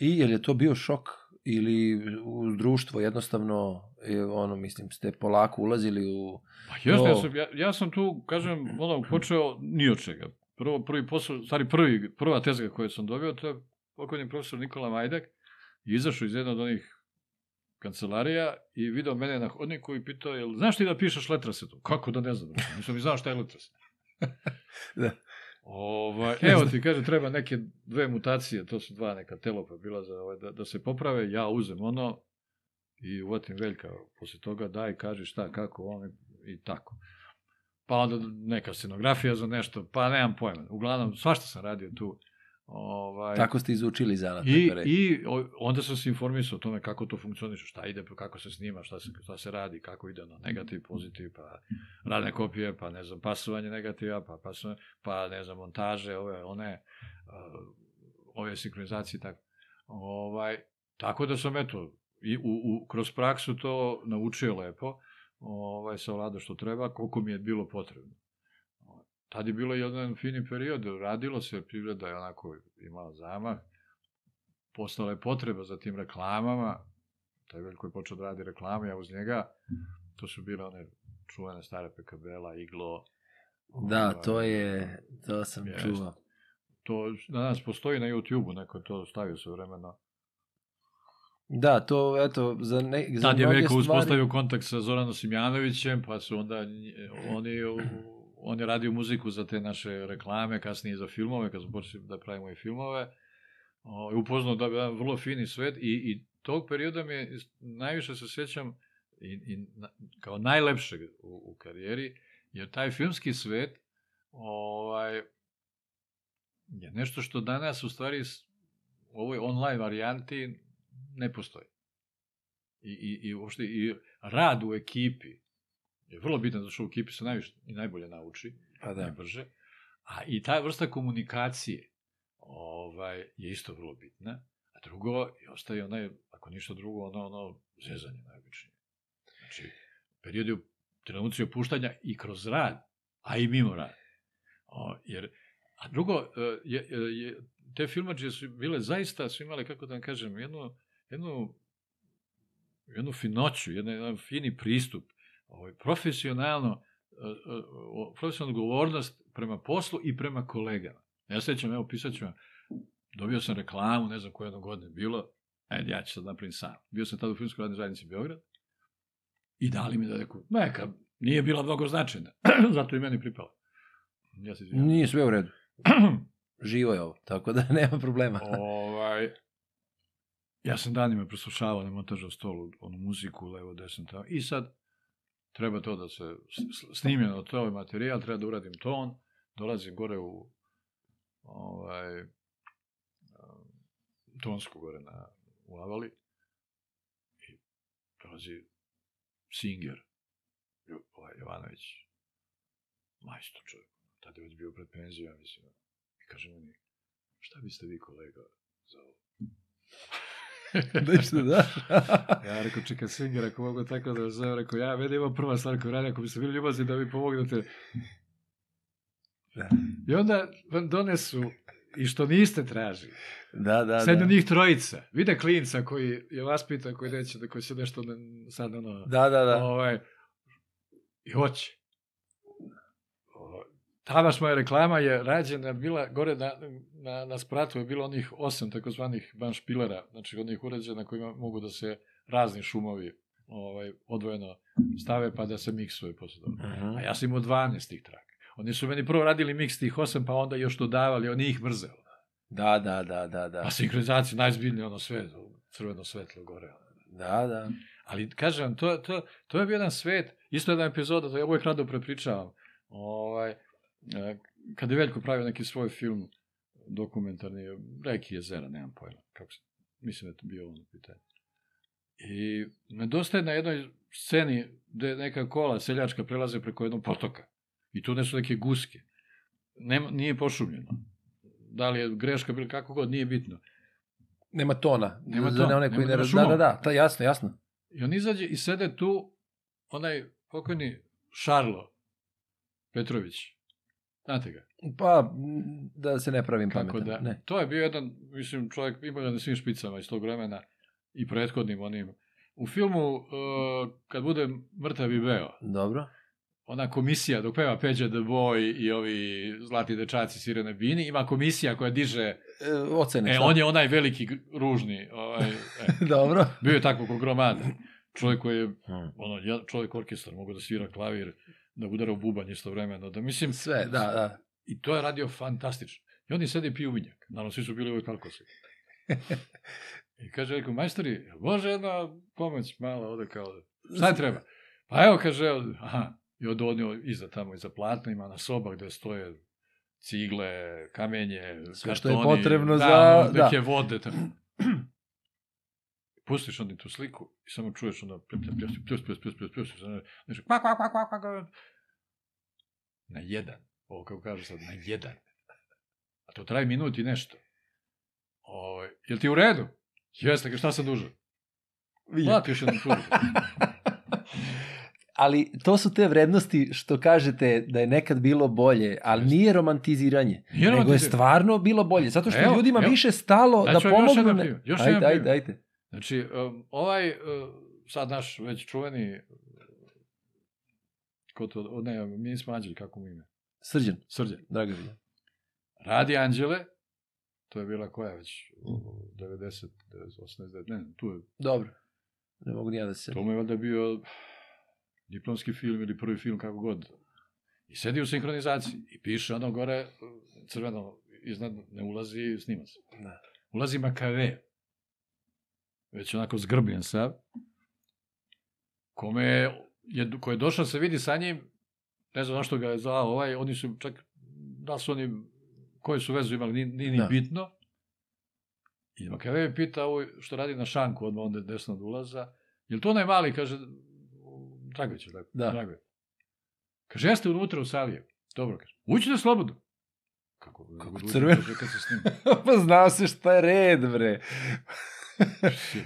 I je li je to bio šok ili u društvo jednostavno, je, ono, mislim, ste polako ulazili u... Pa jeste, ja To- sam, ja, ja sam tu, kažem, ono, počeo ni od čega. Prvo, prvi posao, stvari prvi, prva tezga koju sam dobio, to je pokojni profesor Nikola Majdak, je izašao iz jedne od onih kancelarija i video mene na hodniku i pitao, jel znaš ti da pišeš letrasetu? Kako da ne znam? Nisam ni znao šta je letraset. Da. Ovaj, evo ti, kaže, treba neke dve mutacije, to su dva neka telopa bila za, ovaj, da, da se poprave, ja uzem ono i uvatim Veljka, posle toga daj, kaži šta, kako, on i tako. Pa onda neka scenografija za nešto, pa nemam pojma. Uglavnom, svašta sam radio tu. Ovaj, Tako ste izučili zanat. I. I onda sam se informisao o tome kako to funkcioniše, šta ide, kako se snima, šta se, šta se radi, kako ide ono, negativ, pozitiv, pa radne kopije, pa ne znam, pasovanje negativa, pa pasovanje, pa ne znam, montaže, ove, one, ove sinkronizacije, tako. Ovaj, tako da sam, eto, i u, u, kroz praksu to naučio lepo, ovaj, savladao što treba, koliko mi je bilo potrebno. Tad je bilo jedan fini period, radilo se, privreda je onako imala zamah, postala je potreba za tim reklamama, taj veliko je počeo da radi reklame, ja uz njega, to su bile one čuvene stare PKB-la, Iglo. Da, ovaj, to je, to sam Jeste. čuo. To danas postoji na YouTube-u, neko to stavio sve vremena. Da, to, eto, za, ne, za Tad je Veko stvari... uspostavio kontakt sa Zoranom Simjanovićem, pa su onda nj- oni, on je radio muziku za te naše reklame, kasnije za filmove, kad smo počeli da pravimo i filmove. I upoznao da je jedan vrlo fini svet i, i tog perioda mi je, najviše se sjećam i, i na, kao najlepšeg u, u karijeri, jer taj filmski svet ovaj, je nešto što danas u stvari u ovoj online varijanti ne postoji. I, i, i uopšte i rad u ekipi je vrlo bitan, zato što u ekipi se najviše i najbolje nauči, Pa da. najbrže. A i ta vrsta komunikacije ovaj, je isto vrlo bitna. A drugo, ostaje onaj, ako ništa drugo, ono, ono zezanje najobičnije. Znači, periodi, trenuci opuštanja i kroz rad, a i mimo rada. O, jer, a drugo, e, je, je, je, te filmađe su bile zaista, su imale, kako da vam kažem, jednu, jednu, jednu finoću, jedan, jedan fini pristup, ovaj, profesionalno, e, e, profesionalnu odgovornost prema poslu i prema kolegama. Ja sećam, evo, pisat ću vam, dobio sam reklamu, ne znam koje jedno godine bilo, ajde, ja ću sad napravim sam. Bio sam tada u Filmskoj radnoj zajednici Beograd i dali mi da neku, neka, nije bila mnogo značajna, zato i meni pripala. Ja se izvinjam. Nije sve u redu. Živo je ovo, tako da nema problema. ovaj, ja sam danima preslušavao na montažnom stolu onu muziku, levo, desno, tamo. I sad treba to da se snimljeno to ovaj materijal, treba da uradim ton, dolazim gore u ovaj, um, tonsku gore na, u Avali i dolazi Singer, ovaj Jovanović, majstor čovjek, tada je već bio pred penzijom, mislim, i kaže meni, šta biste vi kolega za ovo? Nešto da. Ja rekao, čekaj, Singer, ako mogu tako da zovem, rekao, ja, meni ima prva stvar koju radim, ako biste bili ljubazni da mi pomognete. Da. I onda vam donesu, i što niste tražili, da, da, sednu da. njih trojica, vide klinca koji je vaspitan, koji neće, da koji će nešto ne- sad ono, Da, da, da. ovaj, i hoće. O, Ta baš moja reklama je rađena, bila gore na, na, na spratu je bilo onih osam takozvanih banšpilera, znači onih uređaja na kojima mogu da se razni šumovi ovaj, odvojeno stave pa da se miksuje posle toga. A ja sam imao 12 tih traka. Oni su meni prvo radili miks tih osam, pa onda još dodavali, oni ih mrzeo. Da, da, da, da, da. A sinhronizacija, najzbiljnije ono sve, crveno svetlo gore. Da, da. Ali kažem, to, to, to je bio jedan svet, isto jedna epizoda, to ja uvijek rado prepričavam. Ovaj, e, kad je Veljko pravio neki svoj film dokumentarni, Reki jezera, nemam pojma, kako se, mislim da je to bio ono pitanje. I nedostaje na jednoj sceni gde neka kola seljačka prelaze preko jednog potoka. I tu ne su neke guske. Nema, nije pošumljeno. Da li je greška bila kako god, nije bitno. Nema tona. Nema tona, one koji nema- ne nema. Da, da, da, ta, jasno, jasno. I on izađe i sede tu, onaj pokojni Šarlo Petrović. Znate ga? Pa, da se ne pravim Kako pametan. da? Ne. To je bio jedan, mislim, čovjek, ima ga na svim špicama iz tog vremena i prethodnim onim. U filmu, uh, kad bude mrtav i beo, Dobro. ona komisija, dok peva Peđa the Boy i ovi zlati dečaci Sirene Bini, ima komisija koja diže, E, ocene. e, šta? on je onaj veliki ružni, ovaj, e, Dobro. bio je takvog kog gromada. Čovjek koji je Hmm. ono, čovjek orkestar, mogu da svira klavir, da udara u bubanj istovremeno, da mislim, Sve, da, da. i to je radio fantastično. I oni sede i piju vinjak, naravno svi su bili uvijek alkosi. I kaže, rekao, majstori, može jedna pomoć mala ovde kao, šta je treba? Pa evo, kaže, aha, i odonio iza tamo, iza platna, ima na soba gde stoje cigle, kamenje, Sve što je kartoni, potrebno da, za- ono, da. neke vode. Tamo. pustiš onda tu sliku i samo čuješ onda pljus, pljus, pljus, pljus, pljus, pljus, znači, pljus, pljus, pljus, pljus, pljus, na jedan, ovo kako kažu sad, na jedan. A to traje minut i nešto. O, je li ti u redu? Jeste, šta sam dužan? Plati još jednu turu. ali to su te vrednosti što kažete da je nekad bilo bolje, ali nije romantiziranje, nije romantiziranje. nego je stvarno bilo bolje, zato što evo, ljudima evo. više stalo da, da pomognu... Još jedan primjer. Još ajde, ajde, ajde. Znači, ovaj, uh, sad naš već čuveni, ko to, ne, mi nismo anđeli, kako mu ime? Srđan, Srđan. draga mi. Radi anđele, to je bila koja već, 90, 89, ne, tu je, Dobro. Ne mogu ja da se... to mu je valjda bio diplomski film ili prvi film, kako god. I sedi u sinhronizaciji i piše ono gore, crveno, iznad ne ulazi snimac. Da. Ulazi Makave, već onako zgrbljen sav, kome je, ko je došao da se vidi sa njim, ne znam zašto ga je zvao ovaj, oni su čak, da su oni, koje su vezu imali, nije, nije ni Da. bitno. I Makave je pita ovo što radi na šanku, odmah onda desno od ulaza, je li to onaj mali, kaže, Dragović je tako, Da. Dragović. Kaže, jeste unutra u sali. je. Dobro, kaže, uđite slobodno. Kako, Kako crveno. kad se snima. pa znao se šta je red, bre.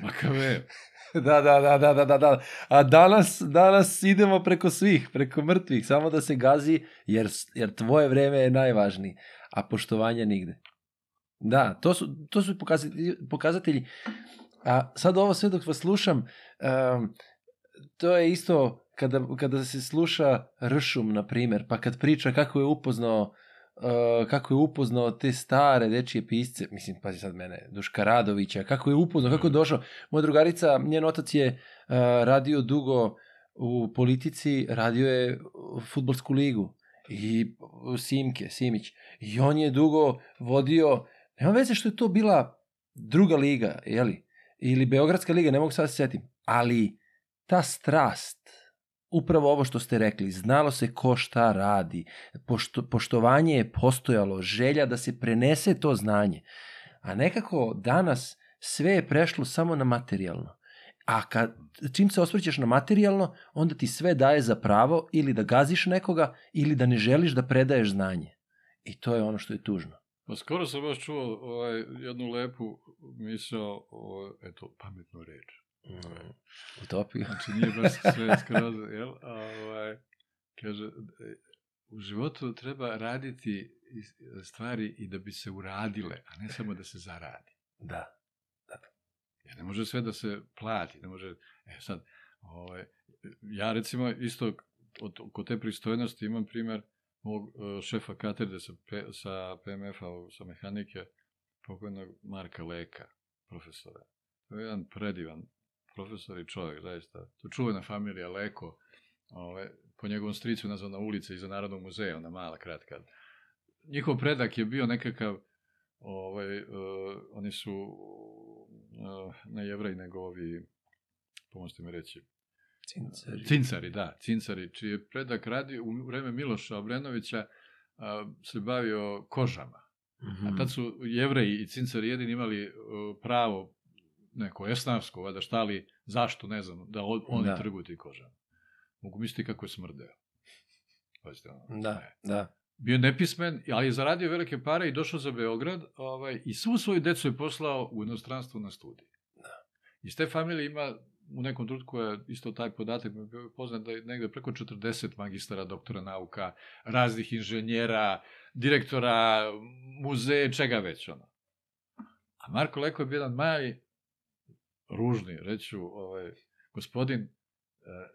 Makave, da, da, da, da, da, da, da. A danas, danas idemo preko svih, preko mrtvih, samo da se gazi, jer, jer tvoje vreme je najvažnije, a poštovanja nigde. Da, to su, to su pokazatelji, pokazatelji. A sad ovo sve dok vas slušam, um, to je isto kada, kada se sluša Ršum, na primer, pa kad priča kako je upoznao uh, kako je upoznao te stare dečije pisce, mislim, pazi sad mene, Duška Radovića, kako je upoznao, kako je došao. Moja drugarica, njen otac je uh, radio dugo u politici, radio je futbolsku ligu i Simke, Simić. I on je dugo vodio, nema veze što je to bila druga liga, jeli? Ili Beogradska liga, ne mogu sad da se setim. Ali ta strast, upravo ovo što ste rekli, znalo se ko šta radi, pošto, poštovanje je postojalo, želja da se prenese to znanje. A nekako danas sve je prešlo samo na materijalno. A kad, čim se osvrćeš na materijalno, onda ti sve daje za pravo ili da gaziš nekoga ili da ne želiš da predaješ znanje. I to je ono što je tužno. Pa skoro sam baš čuo ovaj, jednu lepu misao, o, eto, pametnu reč. Mm. Utopija. Znači nije baš sve skroz, jel? A, ovaj, kaže, u životu treba raditi stvari i da bi se uradile, a ne samo da se zaradi. Da. Jer ne može sve da se plati, ne može, e sad, ovaj, ja recimo isto od, kod te pristojnosti imam primer mog e, šefa katedre sa, sa PMF-a, sa mehanike, pokojnog Marka Leka, profesora. To je jedan predivan profesor i čovjek, zaista. To čuvena familija Leko, ovaj, po njegovom stricu nazvana ulica iza Narodnog muzeja, ona mala, kratka. Njihov predak je bio nekakav, ovaj, uh, oni su uh, ne jevrej, nego ovi, pomožete mi reći, Cincari. Cincari, da, Cincari, čiji je predak radi u vreme Miloša Obrenovića a, se bavio kožama. Mhm. A tad su jevreji i Cincari jedini imali uh, pravo neko esnavsko, vada štali, zašto, ne znam, da oni Da. trguju ti kožama. Mogu misliti kako je smrdeo. Pazite, ono, Da, ne. da. Bio nepismen, ali je zaradio velike pare i došao za Beograd ovaj, i svu svoju decu je poslao u inostranstvo na studij. Da. Iz te familije ima u nekom trenutku je isto taj podatak mi je bio poznat da je negde preko 40 magistara, doktora nauka, raznih inženjera, direktora, muzeje, čega već ono. A Marko Leko je bio jedan mali, ružni, reću, ovaj, gospodin, eh,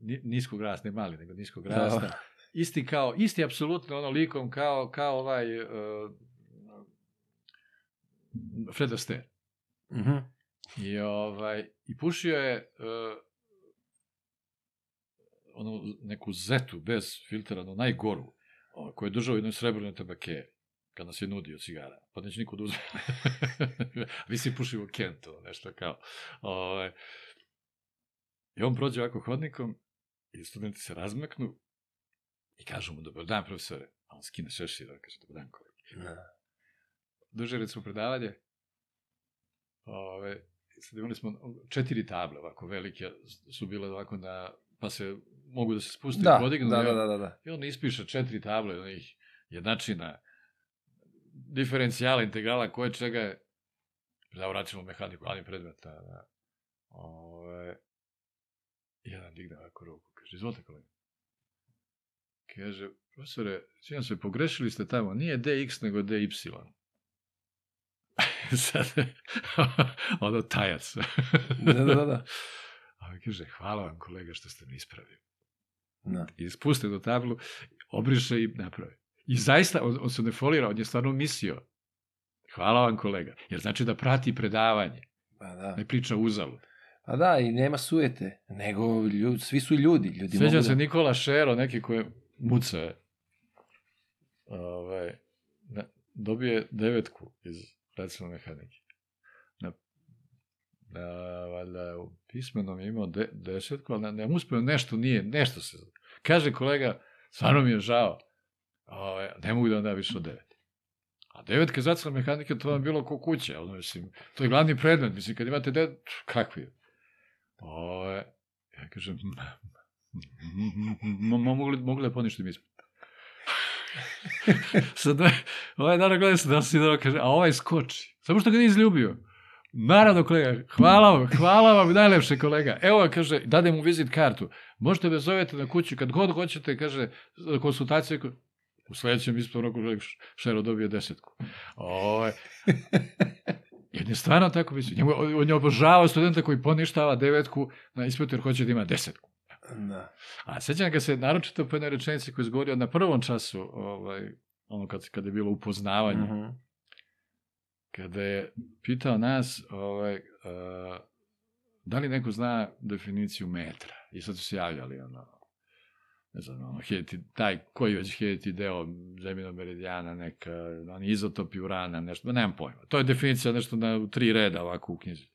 ni- niskog rasta, ne mali, nego niskog rasta, Da. isti kao, isti apsolutno ono likom kao, kao ovaj uh, Fred Astaire. Mhm. I, ovaj, I pušio je uh, onu neku zetu bez filtera, ono najgoru, koju je držao u jednoj srebrnoj tabakeri kad nas je nudio cigara. Pa neće niko da uzme. Vi si pušimo Kento, nešto kao. Ovaj. I on prođe ovako hodnikom i studenti se razmeknu i kažu mu, dobar dan, profesore. A on skine šešir, on kaže, dobar dan, kolega Da. drže recimo predavanje. Ove, sad imali smo četiri table ovako velike su bile ovako na pa se mogu da se spuste Da, i podignu. da, da, da, da, da. I on ispiše četiri table, onih jednačina, diferencijala, integrala, koje čega je predavao računalnu mehaniku, ali predmeta. Da. Ove, jedan digne ovako ruku, kaže, izvolite kolega. Kaže, profesore, sviđam se, pogrešili ste tamo, nije DX nego DY. Sad, ono tajac. Da, da, da, da. A on kaže, hvala vam kolega što ste me ispravili. Da. I spuste do tablu, obriše i naprave. I zaista, on, on se ne folira, on je stvarno mislio. Hvala vam kolega. Jer znači da prati predavanje, Pa da. ne priča uzalud. Pa da, i nema sujete, nego ljud, svi su ljudi. ljudi Sveđa mogu se da... Nikola Šero, neki koji je muca je. Ovaj, na, dobije devetku iz racionalne mehanike. Na, na, valjda, u pismenom je imao de, desetku, ali ne, ne uspeo nešto, nije, nešto se... Kaže kolega, stvarno mi je žao, ovaj, ne mogu da vam da više od devet. A devetka iz racionalne mehanike, to vam je bilo ko kuće, ali, mislim, to je glavni predmet, mislim, kad imate devet, kakvi? Ovaj, ja kažem, mogli, mogli da poništim ispit. Sad, ovaj naravno gleda se da si dobro kaže, a ovaj skoči. Samo što ga nije izljubio. Naravno, kolega, hvala vam, hvala vam, najlepše kolega. Evo, kaže, dade mu vizit kartu. Možete me zovete na kuću, kad god hoćete, kaže, konsultacije, u sledećem ispod roku Šero dobije desetku. Ovo, Jer je stvarno tako misli. Njemu, on je obožavao studenta koji poništava devetku na ispitu jer hoće da ima desetku. Da. A sećam ga se naročito po jednoj rečenici koju je izgovorio na prvom času, ovaj, ono kad, kad je bilo upoznavanje, mm Mhm. kada je pitao nas ovaj, uh, da li neko zna definiciju metra. I sad su se javljali ono, ne znam, ono, heti, taj koji već heti deo zemljenog meridijana, neka, oni izotopi urana, nešto, nemam pojma. To je definicija nešto na u tri reda ovako u knjizi.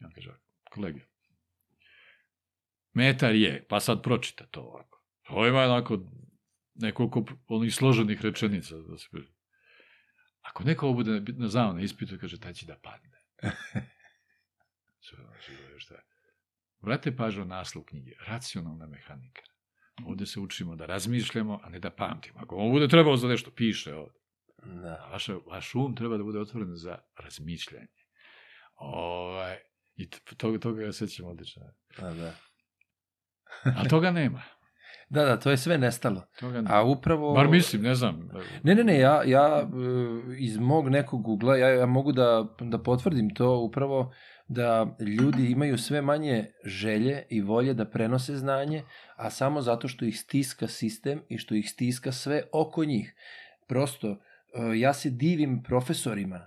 Ja kaže, kolege, metar je, pa sad pročita to ovako. To ima onako nekoliko onih složenih rečenica da se kaže. Ako neko ovo bude na na ispitu, kaže, taj će da padne. Živo, šta. Vrate pažnju na naslov knjige. Racionalna mehanika. Ovde se učimo da razmišljamo, a ne da pamtimo. Ako ovo bude trebalo za nešto, piše ovde. Da. A vaša, vaš um treba da bude otvoren za razmišljanje. Ovaj, I toga, toga ga sećam odlično. Da, da. A toga nema. Da, da, to je sve nestalo. Toga nema. A upravo... Bar mislim, ne znam. Ne, ne, ne, ja, ja e, iz mog nekog ugla, ja, ja mogu da, da potvrdim to upravo da ljudi imaju sve manje želje i volje da prenose znanje, a samo zato što ih stiska sistem i što ih stiska sve oko njih. Prosto, e, ja se divim profesorima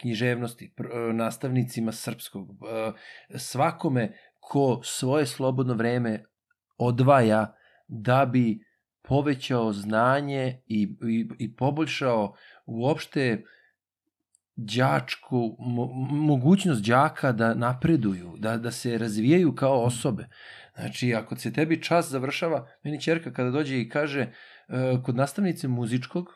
književnosti, e, nastavnicima srpskog, e, svakome ko svoje slobodno vreme odvaja da bi povećao znanje i, i, i poboljšao uopšte đačku, mo, mogućnost đaka da napreduju, da, da se razvijaju kao osobe. Znači, ako se tebi čas završava, meni čerka kada dođe i kaže, e, kod nastavnice muzičkog,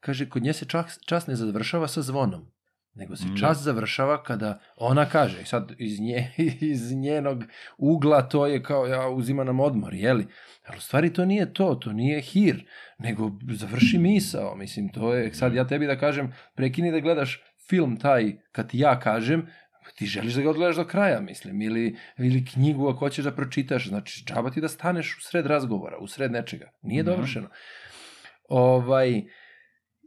kaže, kod nje se čas, čas ne završava sa zvonom, nego se Da. čas završava kada ona kaže, sad iz, nje, iz njenog ugla to je kao ja uzima nam odmor, jeli? Ali u stvari to nije to, to nije hir, nego završi misao, mislim, to je, sad ja tebi da kažem, prekini da gledaš film taj, kad ti ja kažem, ti želiš da ga odgledaš do kraja, mislim, ili, ili knjigu ako hoćeš da pročitaš, znači, džaba ti da staneš u sred razgovora, u sred nečega, nije Mhm. dovršeno. Ovaj,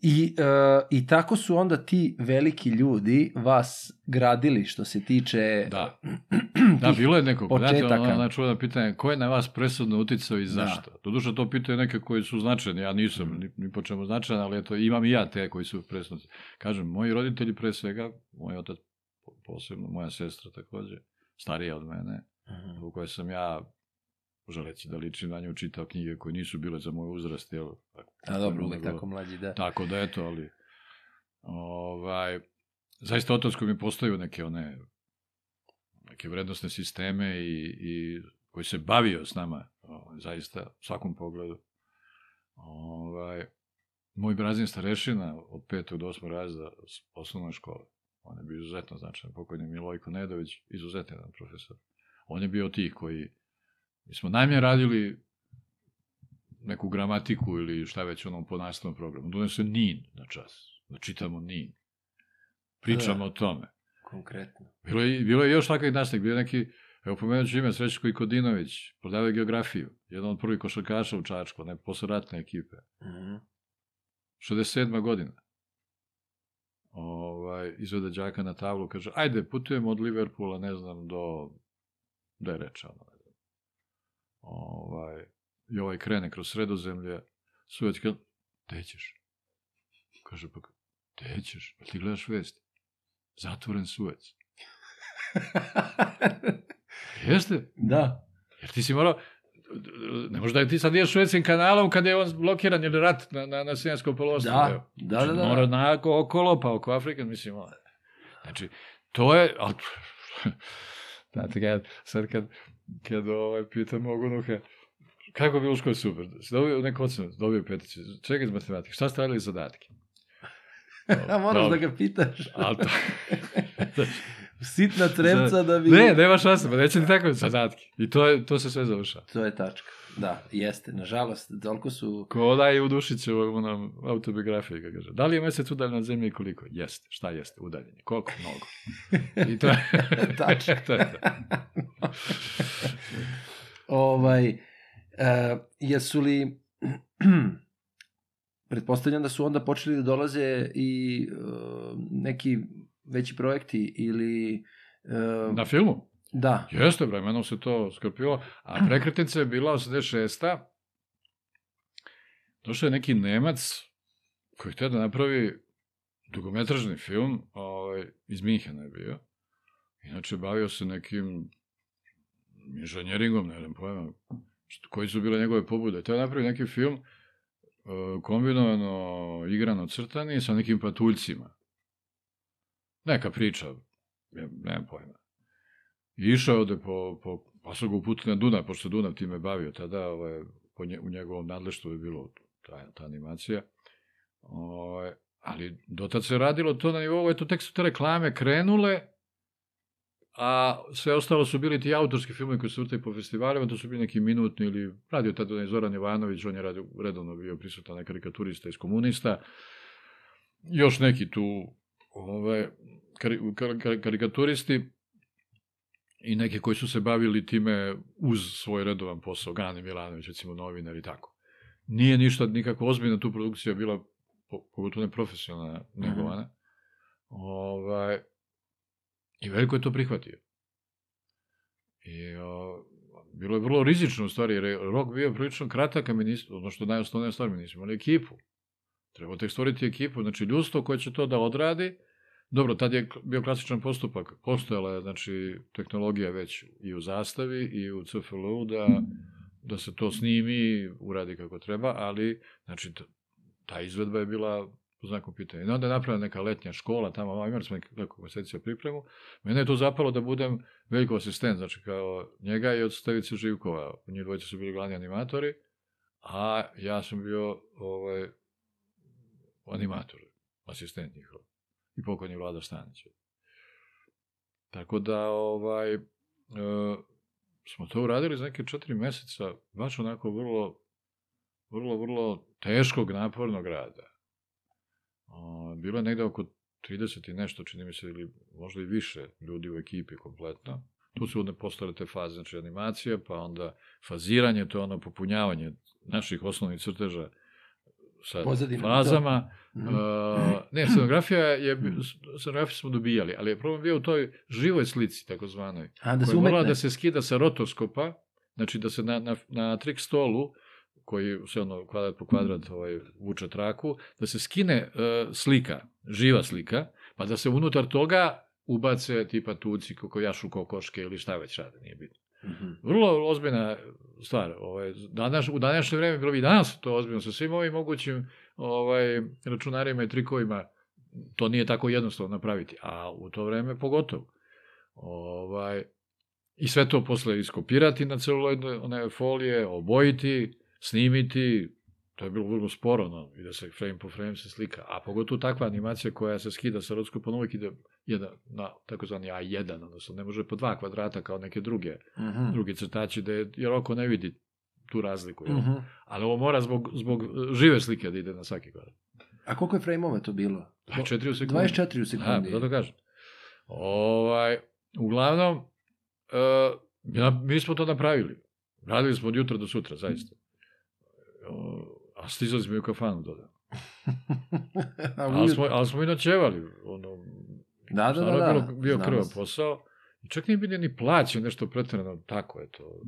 I, e, I tako su onda ti veliki ljudi vas gradili što se tiče Da. Da, bilo je nekog, znate, početaka. ono, ono čuveno pitanje, ko je na vas presudno uticao i Da. zašto? Da. Doduše to pitaju neke koji su značajni, ja nisam ni, ni po čemu značajan, ali eto, imam i ja te koji su presudni. Kažem, moji roditelji pre svega, moj otac po- posebno, moja sestra takođe, starija od mene, Mhm. u kojoj sam ja, želeći da ličim na nju, čitao knjige koje nisu bile za moj uzrast, jel? A dobro, uvek tako mlađi, da. Tako da eto, ali ovaj, zaista koji mi postavio neke one neke vrednostne sisteme i, i koji se bavio s nama, ovaj, zaista, u svakom pogledu. Ovaj, moj brazin starešina od petog do osmog razda osnovne škole, on je bio izuzetno značajan, pokojni Milojko Nedović, izuzetan profesor. On je bio tih koji, mi smo najmje radili neku gramatiku ili šta već onom po nastavnom programu. Donese NIN na čas, da čitamo NIN. Pričamo Da. o tome. Konkretno. Bilo je, bilo je još takvih nastavnik, bio je neki, evo pomenut ću ime, Srećko Kodinović, prodavao je geografiju, jedan od prvih košarkaša u Čačku, ne, posle ratne ekipe, Mhm. 67. godina. Ovaj, izvede đaka na tablu, kaže, ajde, putujemo od Liverpoola, ne znam, do, da je reč, ono. Ovaj, I ovaj krene kroz sredozemlje, Suetski, gde ćeš? Kaže, pa, Gde ćeš? Pa ti gledaš vest. Zatvoren suec. Jeste? da. Jer ti si morao, ne možda je ti sad ideš švedskim kanalom kad je on blokiran ili rat na, na, na Sijanskom polostrvu. Da, da, da, da. Mora onako okolo, pa oko Afrike, mislim. Znači, to je, ali, znate, kad, sad kad, kad ovaj, pitam mog unuka, kako je bilo u školi super, si dobio neku ocenu, dobio peticu, čekaj iz matematike, šta ste radili zadatke? A moraš da ga pitaš. Ali to, Sitna trepca da bi... ne, nema šanse, pa neće ni tako zadatke. I to, je, to se sve završava. To je tačka. Da, jeste. Nažalost, toliko su... Ko da je u Dušićevoj onom autobiografiji, kako kaže. Da li je mesec udaljen od zemlje i koliko? Jeste. Šta jeste? Udaljen je. Koliko? Mnogo. I to je... Tačno. to je to. ovaj, uh, jesu li... Pretpostavljam da su onda počeli da dolaze i uh, neki veći projekti ili... Uh, Na filmu? Da. Jeste, vremenom se to skrpilo. A prekretnica je bila 86. Došao je neki Nemac koji htio da napravi dugometražni film, ovaj, iz Minhena je bio. Inače, bavio se nekim inženjeringom, ne znam pojma, koji su bile njegove pobude. Htio da napravi neki film e, kombinovano igrano crtani sa nekim patuljcima. Neka priča, nemam pojma. I išao ovde po, po, pa su ga uputili na Dunav, pošto Dunav time bavio tada, ovaj, po nje, u njegovom nadleštvu je bilo ta, ta animacija. Ovaj, ali dotad se radilo to na nivou, eto tek su te reklame krenule, a sve ostalo su bili ti autorski filmovi koji su vrtali po festivalima, to su bili neki minutni ili radio tada onaj Zoran Jovanović, on je radio, redovno bio prisutan na karikaturista iz komunista, još neki tu ove, kari, kar, kar, karikaturisti i neki koji su se bavili time uz svoj redovan posao, Gane Milanović, recimo novinar i tako. Nije ništa, nikako ozbiljna tu produkcija bila, po- pogotovo ne profesionalna, negovana. Ovaj, I veliko je to prihvatio. I o, bilo je vrlo rizično u stvari, jer je rok bio prilično kratak, a mi nismo, ono što najosnovnija stvar, mi nismo imali ekipu. Treba tek stvoriti ekipu, znači ljudstvo koje će to da odradi. Dobro, tad je bio klasičan postupak, postojala je znači, tehnologija već i u zastavi i u CFLU da, da se to snimi, uradi kako treba, ali znači, ta izvedba je bila po znaku pitanja. I onda je napravljena neka letnja škola, tamo imali smo nekoliko meseci pripremu. Mene je to zapalo da budem veliko asistent, znači kao njega i od Stevice Živkova. Njih dvojice su bili glavni animatori, a ja sam bio ovaj, animator, asistent njihov. I pokojni Vlada Stanić. Tako da, ovaj, e, smo to uradili za neke četiri meseca, baš onako vrlo, vrlo, vrlo teškog, napornog rada. O, bilo je negde oko 30 i nešto, čini mi se, ili možda i više ljudi u ekipi kompletno. Tu su onda postale te faze, znači animacija, pa onda faziranje, to je ono popunjavanje naših osnovnih crteža sa Pozadine, fazama. Mhm. Uh, ne, scenografija je, scenografiju smo dobijali, ali je problem bio u toj živoj slici, takozvanoj, A, da se umetne. da se skida sa rotoskopa, znači da se na, na, na trik stolu, koji se ono kvadrat po kvadrat ovaj, vuče traku, da se skine uh, slika, živa slika, pa da se unutar toga ubace tipa tuci, kokojašu kokoške ili šta već rade, nije bitno. Mhm. Vrlo ozbiljna stvar. Ovaj, danas, u današnje vreme, bilo bi danas to ozbiljno sa svim ovim mogućim ovaj, računarima i trikovima, to nije tako jednostavno napraviti, a u to vreme pogotovo. Ovaj, I sve to posle iskopirati na celuloidne one folije, obojiti, snimiti, to je bilo vrlo sporo, no, i da se frame po frame se slika. A pogotovo takva animacija koja se skida sa rodskopom uvijek ide jedan, na takozvani A1, odnosno ne može po dva kvadrata kao neke druge, Mhm. drugi crtači, da je, jer oko ne vidi tu razliku. jel? Mhm. Ali ovo mora zbog, zbog žive slike da ide na svaki kvadrat. A koliko je frame-ova to bilo? 24 u sekundi. 24 u Da, sekundi. zato kažem. Ovaj, uglavnom, uh, ja, mi smo to napravili. Radili smo od jutra do sutra, zaista. A stizali smo i u kafanu dodam. Ali smo, ali smo i noćevali. Ono, Da, da, da, da. bilo, bio se. posao. I čak nije bilo ni plaćen nešto pretjerano tako, eto.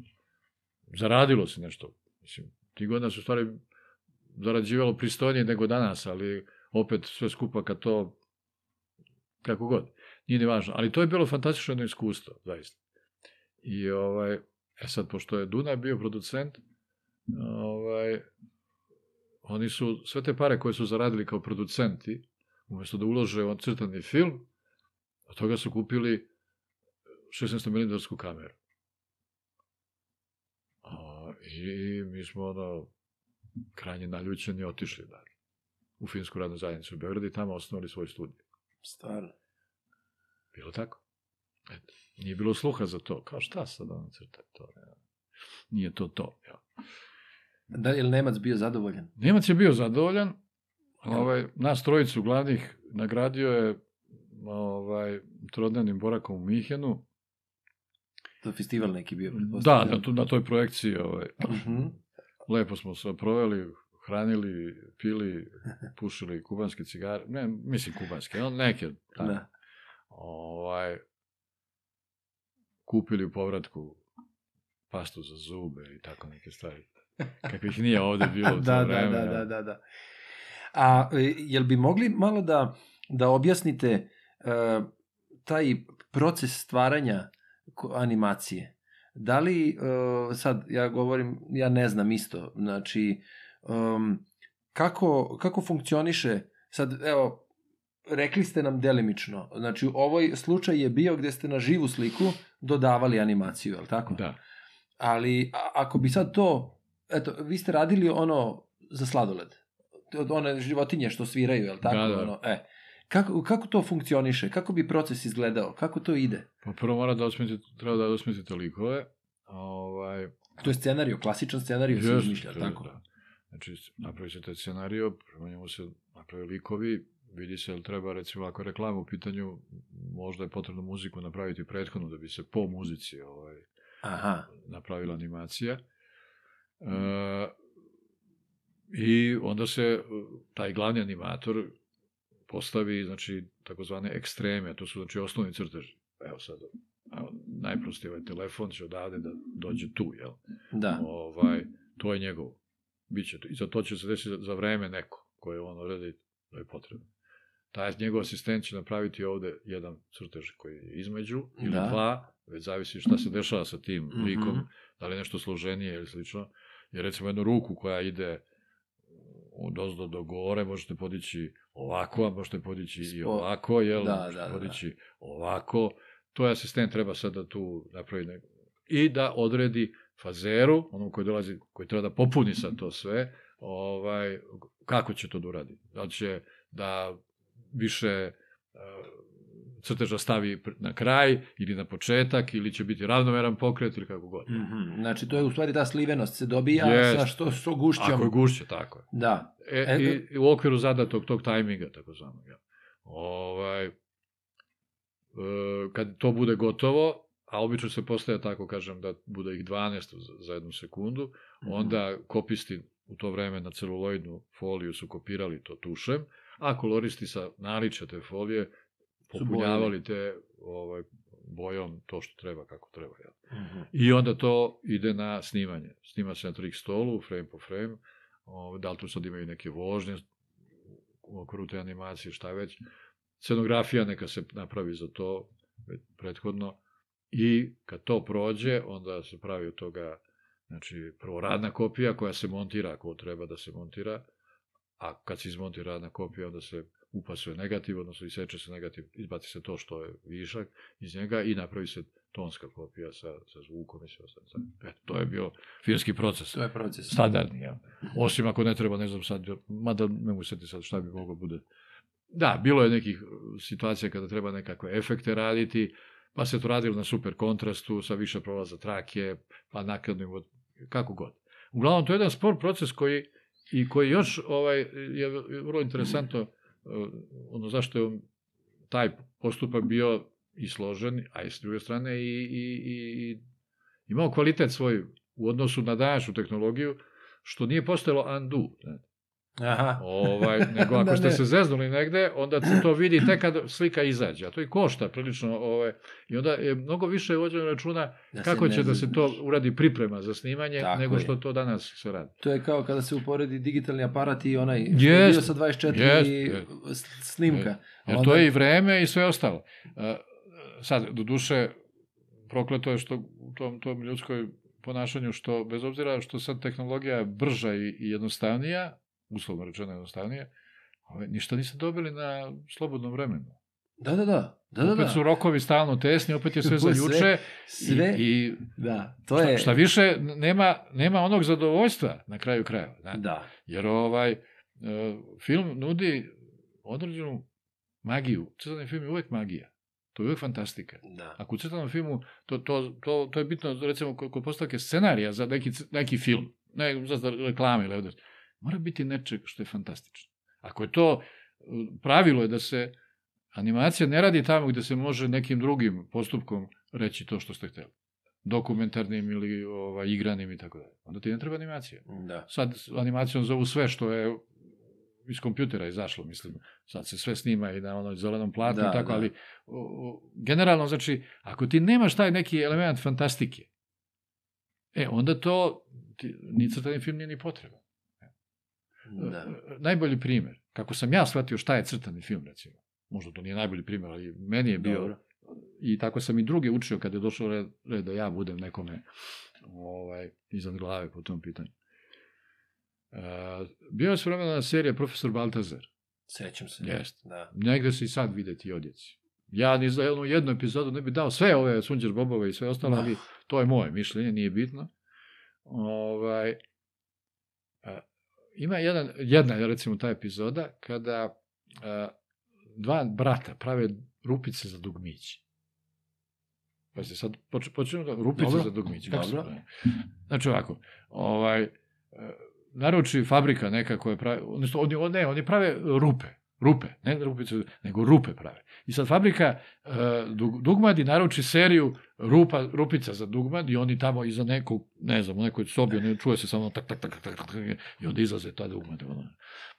Zaradilo se nešto. Mislim, ti godina su stvari zarađivalo pristojnije nego danas, ali opet sve skupa kad to, kako god, nije ni važno. Ali to je bilo fantastično jedno iskustvo, zaista. I ovaj, e sad, pošto je Duna bio producent, ovaj, oni su sve te pare koje su zaradili kao producenti, umesto da ulože u crtani film, od toga su kupili 16 mm kameru. A, I mi smo ono, krajnje naljućeni otišli dalje u Finsku radnu zajednicu u Beogradu i tamo osnovali svoj studij. Stvarno. Bilo tako. Nije bilo sluha za to. Kao šta sad ono crta to? Ne? Nije to to. Ja. Da je li Nemac bio zadovoljan? Nemac je bio zadovoljan. Ovaj, nas trojicu glavnih nagradio je ovaj, trodnevnim borakom u Mihenu. To je festival neki bio, Da, na, tu, na toj projekciji ovaj, Mhm. lepo smo se proveli, hranili, pili, pušili kubanske cigare, ne, mislim kubanske, no, neke, tamo, Da. ovaj, kupili u povratku pastu za zube i tako neke stvari. Kakvih nije ovde bilo da, da, vreme. da, ja. da, da, da. A e, jel bi mogli malo da, da objasnite e, taj proces stvaranja animacije? Da li, e, sad ja govorim, ja ne znam isto, znači, um, kako, kako funkcioniše, sad evo, rekli ste nam delimično, znači ovaj slučaj je bio gde ste na živu sliku dodavali animaciju, je li tako? Da, Ali a, ako bi sad to, eto, vi ste radili ono za sladoled, od one životinje što sviraju, je li tako? Da, da. Ono, e, kako, kako to funkcioniše? Kako bi proces izgledao? Kako to ide? pa prvo mora da osmislite, treba da osmislite likove, ovaj, To je scenariju, klasičan scenariju se izmišlja, tako? Da. Znači, napravi se taj scenario, prema njemu se naprave likovi, vidi se, jel treba, recimo, ako je reklama u pitanju, možda je potrebno muziku napraviti prethodno da bi se po muzici ovaj, Aha, napravila animacija. E, I onda se e, taj glavni animator postavi, znači, takozvane ekstreme, to su, znači, osnovni crteži. Evo sad, evo, najprostiji ovaj telefon će odavde da dođe tu, jel? da. ovaj, to je njegov. Biće to. I za to će se desiti za vreme neko koje on uredi da je potrebno. Taj njegov asistent će napraviti ovde jedan crtež koji je između ili Da. dva, već zavisi šta se dešava sa tim Mhm. likom, da li je nešto složenije ili slično. Jer recimo jednu ruku koja ide od ozdo do gore možete podići ovako, a možete podići i Spo- ovako, jel? Da, možete da, da. podići ovako. To je asistent treba sad da tu napravi neko. I da odredi fazeru, onom koji dolazi, koji treba da popuni sad to sve, ovaj, kako će to da uradi. Da će da više uh, crteža stavi pr- na kraj ili na početak ili će biti ravnomeran pokret ili kako god. Mhm. Znači, to je u stvari ta slivenost se dobija Jest. sa što, što gušćom. Ako je gušće, tako je. Da. E, E, i, I u okviru zadatog tog tajminga, tako zvanog. Ja. Ovaj, e, kad to bude gotovo, a obično se postaje tako, kažem, da bude ih 12 za, za jednu sekundu, Mhm. onda kopisti u to vreme na celuloidnu foliju su kopirali to tušem, a koloristi sa naličja te folije popunjavali te ovaj, bojom to što treba, kako treba. Ja. Mhm. I onda to ide na snimanje. Snima se na trik stolu, frame po frame, o, da li tu sad imaju neke vožnje u okviru te animacije, šta već. Scenografija neka se napravi za to prethodno i kad to prođe, onda se pravi od toga znači, prvo radna kopija koja se montira ako treba da se montira, a kad se izmontira radna kopija, onda se upasuje negativ, odnosno iseče se negativ, izbaci se to što je višak iz njega i napravi se tonska kopija sa, sa zvukom i sve ostalo. Eto, to je bio filmski proces. To je proces. Standardni, ja. Osim ako ne treba, ne znam sad, mada ne mogu setiti sad šta bi moglo bude. Da, bilo je nekih uh, situacija kada treba nekakve efekte raditi, pa se to radilo na super kontrastu, sa više prolaza trake, pa nakladnim, od- kako god. Uglavnom, to je jedan spor proces koji i koji još ovaj je vrlo interesantno ono zašto je taj postupak bio i složen, a i s druge strane i, i, i, i imao kvalitet svoj u odnosu na današnju tehnologiju, što nije postojalo undo. Ne? Aha. Ovaj, nego ako Da, ste ne. se zeznuli negde, onda se to vidi tek kad slika izađe. A to i košta prilično. Ovaj, I onda je mnogo više vođeno računa Da kako će da se to uradi priprema za snimanje, Tako nego je. što to danas se radi. To je kao kada se uporedi digitalni aparat i onaj je bio sa 24 jest, i jest. s- snimka. Jer Onda- to je i vreme i sve ostalo. Sad, do duše, prokleto je što u tom, tom ljudskoj ponašanju, što bez obzira što sad tehnologija je brža i, i jednostavnija, uslovno rečeno jednostavnija, ovaj, ništa niste dobili na slobodnom vremenu. Da, da, da. Da, da, opet da. su rokovi stalno tesni, opet je sve za Sve- juče. Sve, I, i da. To šta, je... šta više, nema, nema onog zadovoljstva na kraju krajeva. Da? Da. Jer ovaj, e, film nudi određenu magiju. Crtani film je uvek magija. To je uvek fantastika. Da. Ako u crtanom filmu, to, to, to, to je bitno, recimo, kod postavke scenarija za neki, neki film, ne za reklame ili ovdje, mora biti nečeg što je fantastično. Ako je to, e, pravilo je da se animacija ne radi tamo gde se može nekim drugim postupkom reći to što ste hteli. Dokumentarnim ili ovaj, igranim i tako dalje. Onda ti ne treba animacija Da. sad animacijom zovu sve što je iz kompjutera izašlo, mislim. Sad se sve snima i na onoj zelenom platnu, Da, da, tako, da. ali o, o, generalno, znači, ako ti nemaš taj neki element fantastike, e, onda to, ti, ni crtani film nije ni potreban. Da. E, Najbolji primer, kako sam ja shvatio šta je crtani film, recimo, možda to nije najbolji primer, ali meni je bio, Dobro. i tako sam i druge učio kad je došao red, red da ja budem nekome ovaj, iznad glave po tom pitanju. Uh, bio je s vremena serija Profesor Baltazar. Sećam se. Jest. Da. Negde se i sad vide ti odjeci. Ja ni za jednu, jednu epizodu ne bi dao sve ove Sunđer Bobove i sve ostalo, Da. ali to je moje mišljenje, nije bitno. Ovaj, ima jedan, jedna je recimo ta epizoda kada a, dva brata prave rupice za dugmić. Pa se sad poč, počnemo da rupice Dobro. za dugmić. Kako se Dobro. pravi? Znači ovako, ovaj, e, naruči fabrika neka koja pravi, odnosno oni, on- ne, oni prave rupe, rupe, ne rupice, nego rupe prave. I sad fabrika e, dug, dugmadi naruči seriju rupa, rupica za dugmad i oni tamo iza nekog, ne znam, u nekoj sobi, ne, čuje se samo tak, tak, tak, tak, tak, tak, i onda izlaze ta dugmad.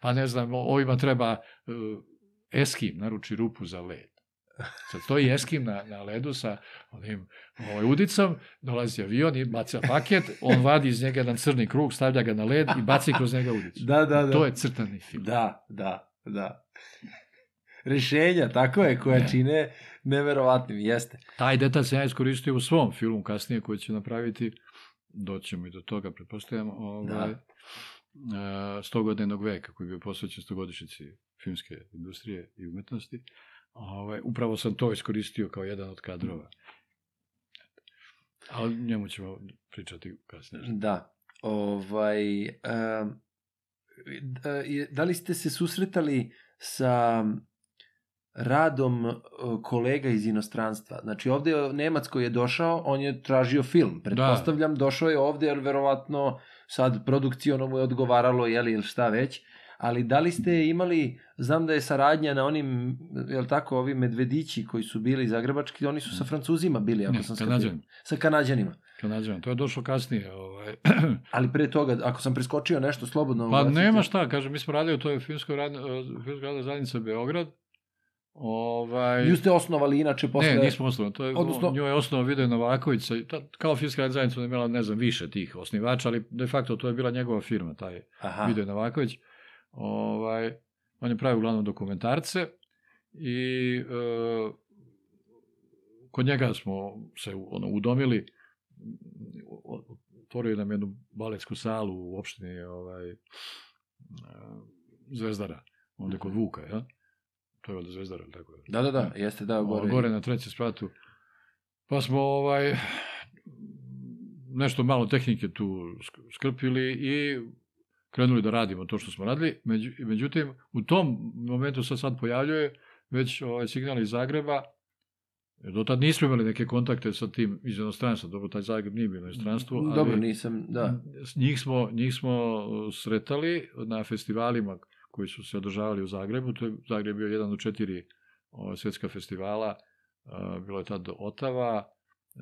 Pa ne znam, ovima treba e, Eskim naruči rupu za led. Sad stoji Eskim na, na ledu sa onim ovaj, udicom, dolazi avion i baca paket, on vadi iz njega jedan crni krug, stavlja ga na led i baci kroz njega udicu. Da, da, da. To je crtani film. Da, da, da. Rešenja, tako je, koja Ne. čine neverovatnim, jeste. Taj detalj sam ja iskoristio u svom filmu kasnije koji će napraviti, doćemo i do toga, pretpostavljam, ovaj, Da. da. stogodnenog veka koji je bio posvećen stogodišnjici filmske industrije i umetnosti. Ovaj, upravo sam to iskoristio kao jedan od kadrova. Ali njemu ćemo pričati kasnije. Da. Ovaj, um, da, da li ste se susretali sa radom kolega iz inostranstva? Znači ovde je Nemac koji je došao, on je tražio film. Pretpostavljam, došao je ovde jer verovatno sad produkciono mu je odgovaralo, jeli, ili šta već. Ali da li ste imali, znam da je saradnja na onim, jel tako, ovi medvedići koji su bili zagrebački, oni su sa Francuzima bili, ako Ne, sam skapirao. Sa Kanadjanima. Kanadžan. To je došlo kasnije. Ovaj. Ali pre toga, ako sam preskočio nešto slobodno... Pa ubacite. nema šta, kažem, mi smo radili, to je filmsko radna, filmska radna zajednica Beograd. Ovaj, Nju ste osnovali inače posle... Ne, nismo osnovali. To je, Odnosno-. Nju je osnovao Video Novaković. sa- ta- Kao filmska radna zajednica je imala, ne znam, više tih osnivača, ali de facto to je bila njegova firma, taj Aha. Video Novaković. Ovaj, on je pravio uglavnom dokumentarce i e, kod njega smo se ono, udomili. Otvorio nam jednu baletsku salu u opštini ovaj, e, Zvezdara, ovde kod Vuka, ja? To je ovde Zvezdara, ili tako je? Da, da, da, jeste da, gore. gore. gore na trećem spratu. Pa smo ovaj nešto malo tehnike tu sk- skrpili i krenuli da radimo to što smo radili. Među, međutim, u tom momentu se sad pojavljuje već ovaj signal iz Zagreba, jer do tad nismo imali neke kontakte sa tim iz inostranstva, dobro, taj Zagreb nije bio inostranstvo, ali Dobro, nisam, da. njih smo, njih smo uh, sretali na festivalima koji su se održavali u Zagrebu. To je Zagreb bio jedan od četiri o, svjetska festivala. Uh, bilo je tad Otava,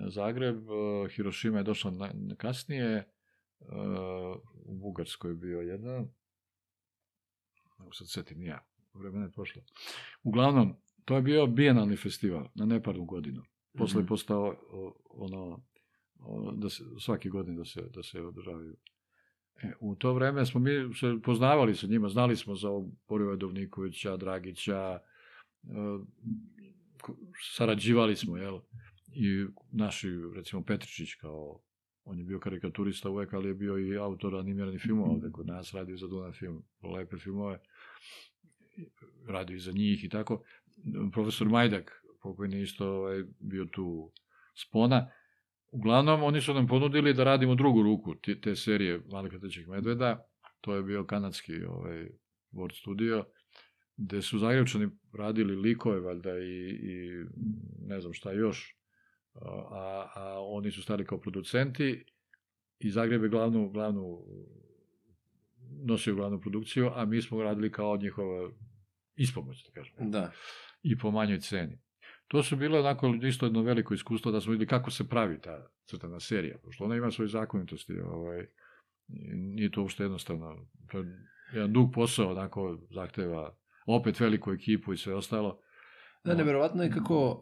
Zagreb, uh, Hirošima je došla na, na kasnije, u Bugarskoj je bio jedan, ne mogu sad setim, ja, vremena je prošlo. Uglavnom, to je bio bijenalni festival na neparnu godinu. Posle je Mhm. postao ono, da se, svake godine da se, da se održavaju. E, u to vreme smo mi se poznavali sa njima, znali smo za ovog Borova Dovnikovića, Dragića, e, sarađivali smo, jel? I naši, recimo Petričić kao, on je bio karikaturista uvek, ali je bio i autor animiranih filmova ovde kod nas, radio za Dunan film, lepe filmove, radio i za njih i tako. Profesor Majdak, pokojni isto ovaj, bio tu spona. Uglavnom, oni su nam ponudili da radimo drugu ruku te, te serije Malih letećih medveda. To je bio kanadski ovaj, Word studio, gde su Zagrebčani radili likove, valjda, i, i ne znam šta još. A, a oni su stali kao producenti i Zagreb je glavnu, glavnu nosio glavnu produkciju, a mi smo radili kao njihova ispomoć, da kažem Da. I po manjoj ceni. To su bilo onako isto jedno veliko iskustvo da smo videli kako se pravi ta crtana serija, pošto ona ima svoje zakonitosti, ovaj, nije to uopšte jednostavno. To je jedan dug posao, onako zahteva opet veliku ekipu i sve ostalo. Da, neverovatno je kako,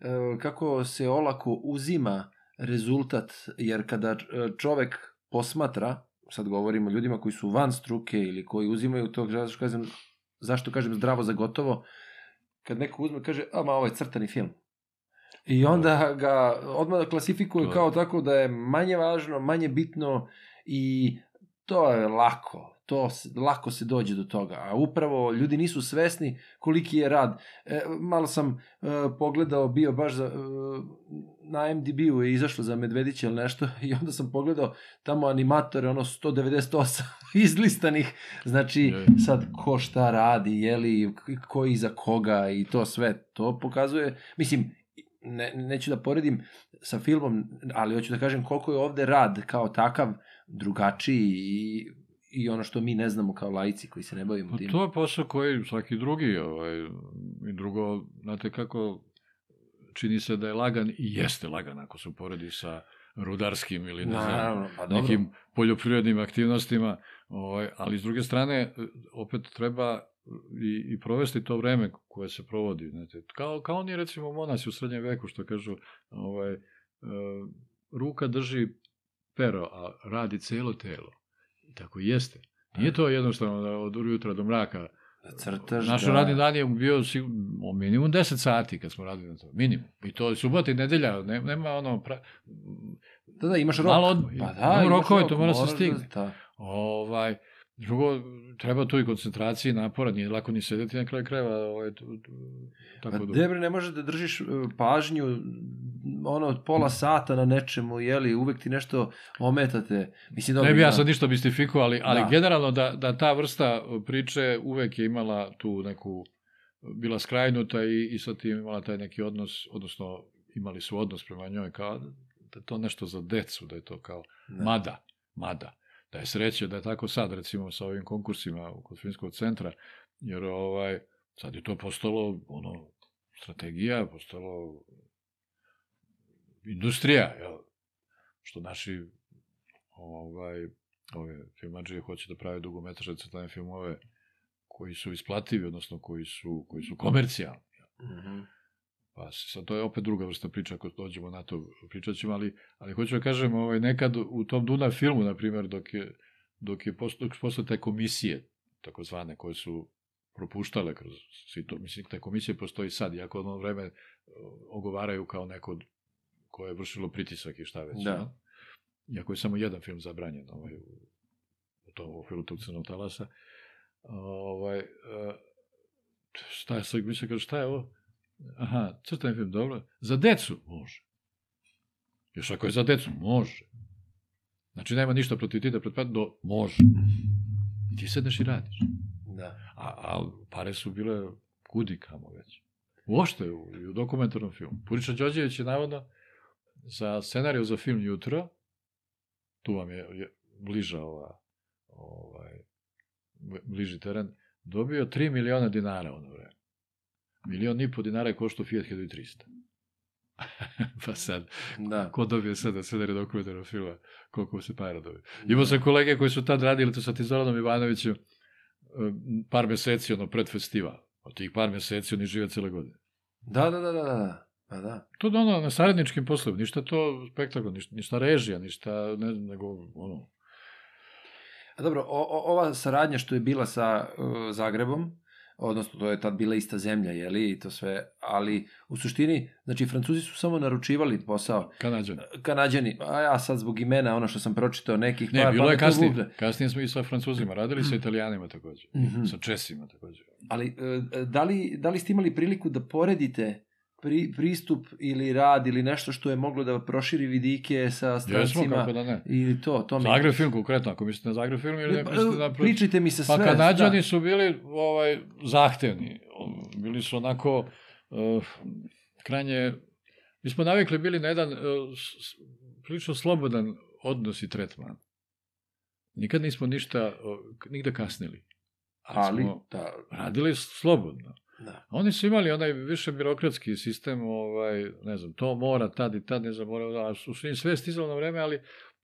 e, kako se olako uzima rezultat, jer kada č- čovek posmatra, sad govorimo ljudima koji su van struke ili koji uzimaju to, zašto kažem, zašto kažem zdravo za gotovo, kad neko uzme kaže, a ma ovo je crtani film. I onda ga odmah klasifikuje To kao tako da je manje važno, manje bitno i to je lako. To lako se dođe do toga. A upravo ljudi nisu svesni koliki je rad. E, malo sam e, pogledao, bio baš za, e, na MDB-u je izašlo za Medvedića ili nešto i onda sam pogledao tamo animatore, ono 198 izlistanih, znači Je. sad ko šta radi, jeli, ko iza koga i to sve, to pokazuje, mislim, ne, neću da poredim sa filmom, ali hoću da kažem koliko je ovde rad kao takav drugačiji i, i ono što mi ne znamo kao laici koji se ne bavimo Pa tim. to je posao koji svaki drugi, ovaj, i drugo, znate kako, čini se da je lagan i jeste lagan ako se uporedi sa rudarskim ili ne znam, Naravno, pa dobro. nekim poljoprivrednim aktivnostima, ovaj, ali s druge strane, opet treba i, i provesti to vreme koje se provodi. Znate. Kao, kao oni, recimo, monasi u srednjem veku, što kažu, ovaj, e, ruka drži pero, a radi celo telo. I tako jeste. Nije to jednostavno da od jutra do mraka. Da crtaš, Naš da... radni dan je bio sig- o minimum 10 sati kad smo radili na to. Minimum. I to je subota i nedelja. Ne, nema ono... Pra... Da, da, imaš rok. Malo od- pa da, imaš rokove, rok, to mora se moraš stigne. Da, da. Ovaj, drugo, treba tu i koncentracije i napora, nije lako ni sedeti na kraju krajeva, ovaj, tu, tu, tako Pa dugo. debre, ne možeš da držiš e, pažnju ono od pola sata na nečemu, jeli, uvek ti nešto ometate. Mislim, dobro, Ne bi ja ima- sad ništa mistifikovao, ali, ali Da. generalno da, da ta vrsta priče uvek je imala tu neku, bila skrajnuta i, i sad je imala taj neki odnos, odnosno imali su odnos prema njoj kao da to nešto za decu, da je to kao Da. mada, mada. Da je sreće da je tako sad, recimo sa ovim konkursima kod filmskog centra, jer ovaj, sad je to postalo ono, strategija, postalo industrija, jel? što naši ovaj, ove filmađe hoće da prave dugometraže crtane filmove koji su isplativi, odnosno koji su, koji su komercijalni. Mhm. Pa sad to je opet druga vrsta priča, ako dođemo na to pričat ćemo, ali, ali hoću da kažem, ovaj, nekad u tom Duna filmu, na primjer, dok je, dok je posto, postale te komisije, takozvane, koje su propuštale kroz svi to, mislim, te komisije postoji sad, iako ono vreme e, ogovaraju kao neko koje je vršilo pritisak i šta već. Da. jel? Iako je samo jedan film zabranjen ovaj, u, u tom okviru tog crnog talasa. Ovaj, e, šta je sad, mislim, šta je ovo? Aha, crtani film, dobro. Za decu može. Još ako je za decu, može. Znači, nema ništa protiv ti da pretpadne do može. I ti sedneš i radiš. Da. A, a pare su bile kudi kamo već. Uopšte u, i u dokumentarnom filmu. Puriča Đorđević je navodno za scenariju za film Jutro, tu vam je, je bliža ova, ovaj, bliži teren, dobio 3 miliona dinara ono vreme. Milion i po dinara je koštao Fiat 1300. pa sad, Da. ko dobije sad da scenarij dokumentarnog filma, koliko se para dobije. Imao sam kolege koji su tad radili to sa tim Zoranom Ivanovićem, par meseci, ono, pred festival. Od tih par meseci oni žive cele godine. Da, da, da, da, da. Pa da. To da ono, na saradničkim poslovima, ništa to spektakl, ništa, ništa režija, ništa, ne znam, nego, ono, A dobro, o, o, ova saradnja što je bila sa uh, Zagrebom, odnosno to je tad bila ista zemlja, jeli, i to sve, ali u suštini, znači, Francuzi su samo naručivali posao, Kanadžani. Kanadjani, a ja sad zbog imena, ono što sam pročitao nekih, Ne, pa, bilo je kasnije. Kasnije smo i sa Francuzima radili, sa Italijanima takođe. Mhm. Sa Česima takođe. Ali e, da li, da li ste imali priliku da poredite pri, pristup ili rad ili nešto što je moglo da proširi vidike sa Jesmo, strancima kako da ne. ili to, to mi... Zagreb film konkretno, ako mislite na Zagreb film ili ne mislite na... Pričajte mi se sve. Pa Kanadžani da. su bili ovaj, zahtevni. Bili su onako uh, krajnje... Mi smo navikli bili na jedan uh, prilično slobodan odnos i tretman. Nikad nismo ništa, uh, nigde kasnili. Ali, smo da, radili slobodno. Da. Oni su imali onaj više birokratski sistem, ovaj, ne znam, to mora tad i tad, ne znam, mora, a su im sve stizalo na vreme, ali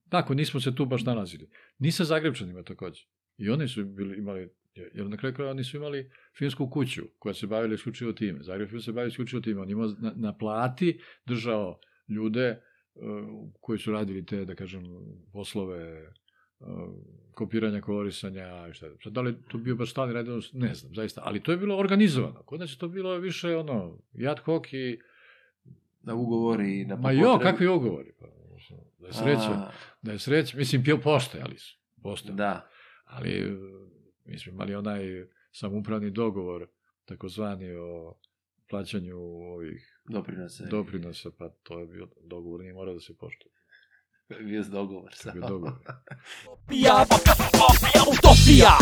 tako, nismo se tu baš nalazili. Ni sa Zagrebčanima takođe. I oni su bili, imali, jer na kraju kraja oni su imali filmsku kuću koja se bavila isključivo time. Zagreb se bavi isključivo time. On imao na, na plati držao ljude uh, koji su radili te, da kažem, poslove kopiranja, kolorisanja i šta. Sad, da li je to bio baš stalni rad, ne znam, zaista, ali to je bilo organizovano. Kod nas je to bilo više ono, ad hoc i... Na ugovori, na Ma jo, kakvi ugovori? Pa, mislim, da je sreća, da je sreća, mislim, pio postojali su, postojali. Da. Ali e, mi smo imali onaj samupravni dogovor, takozvani o plaćanju ovih Doprinose. doprinosa, pa to je bio dogovor, nije morao da se poštuje. Je dogovor. To je bio dogovor. Utopija, utopija, utopija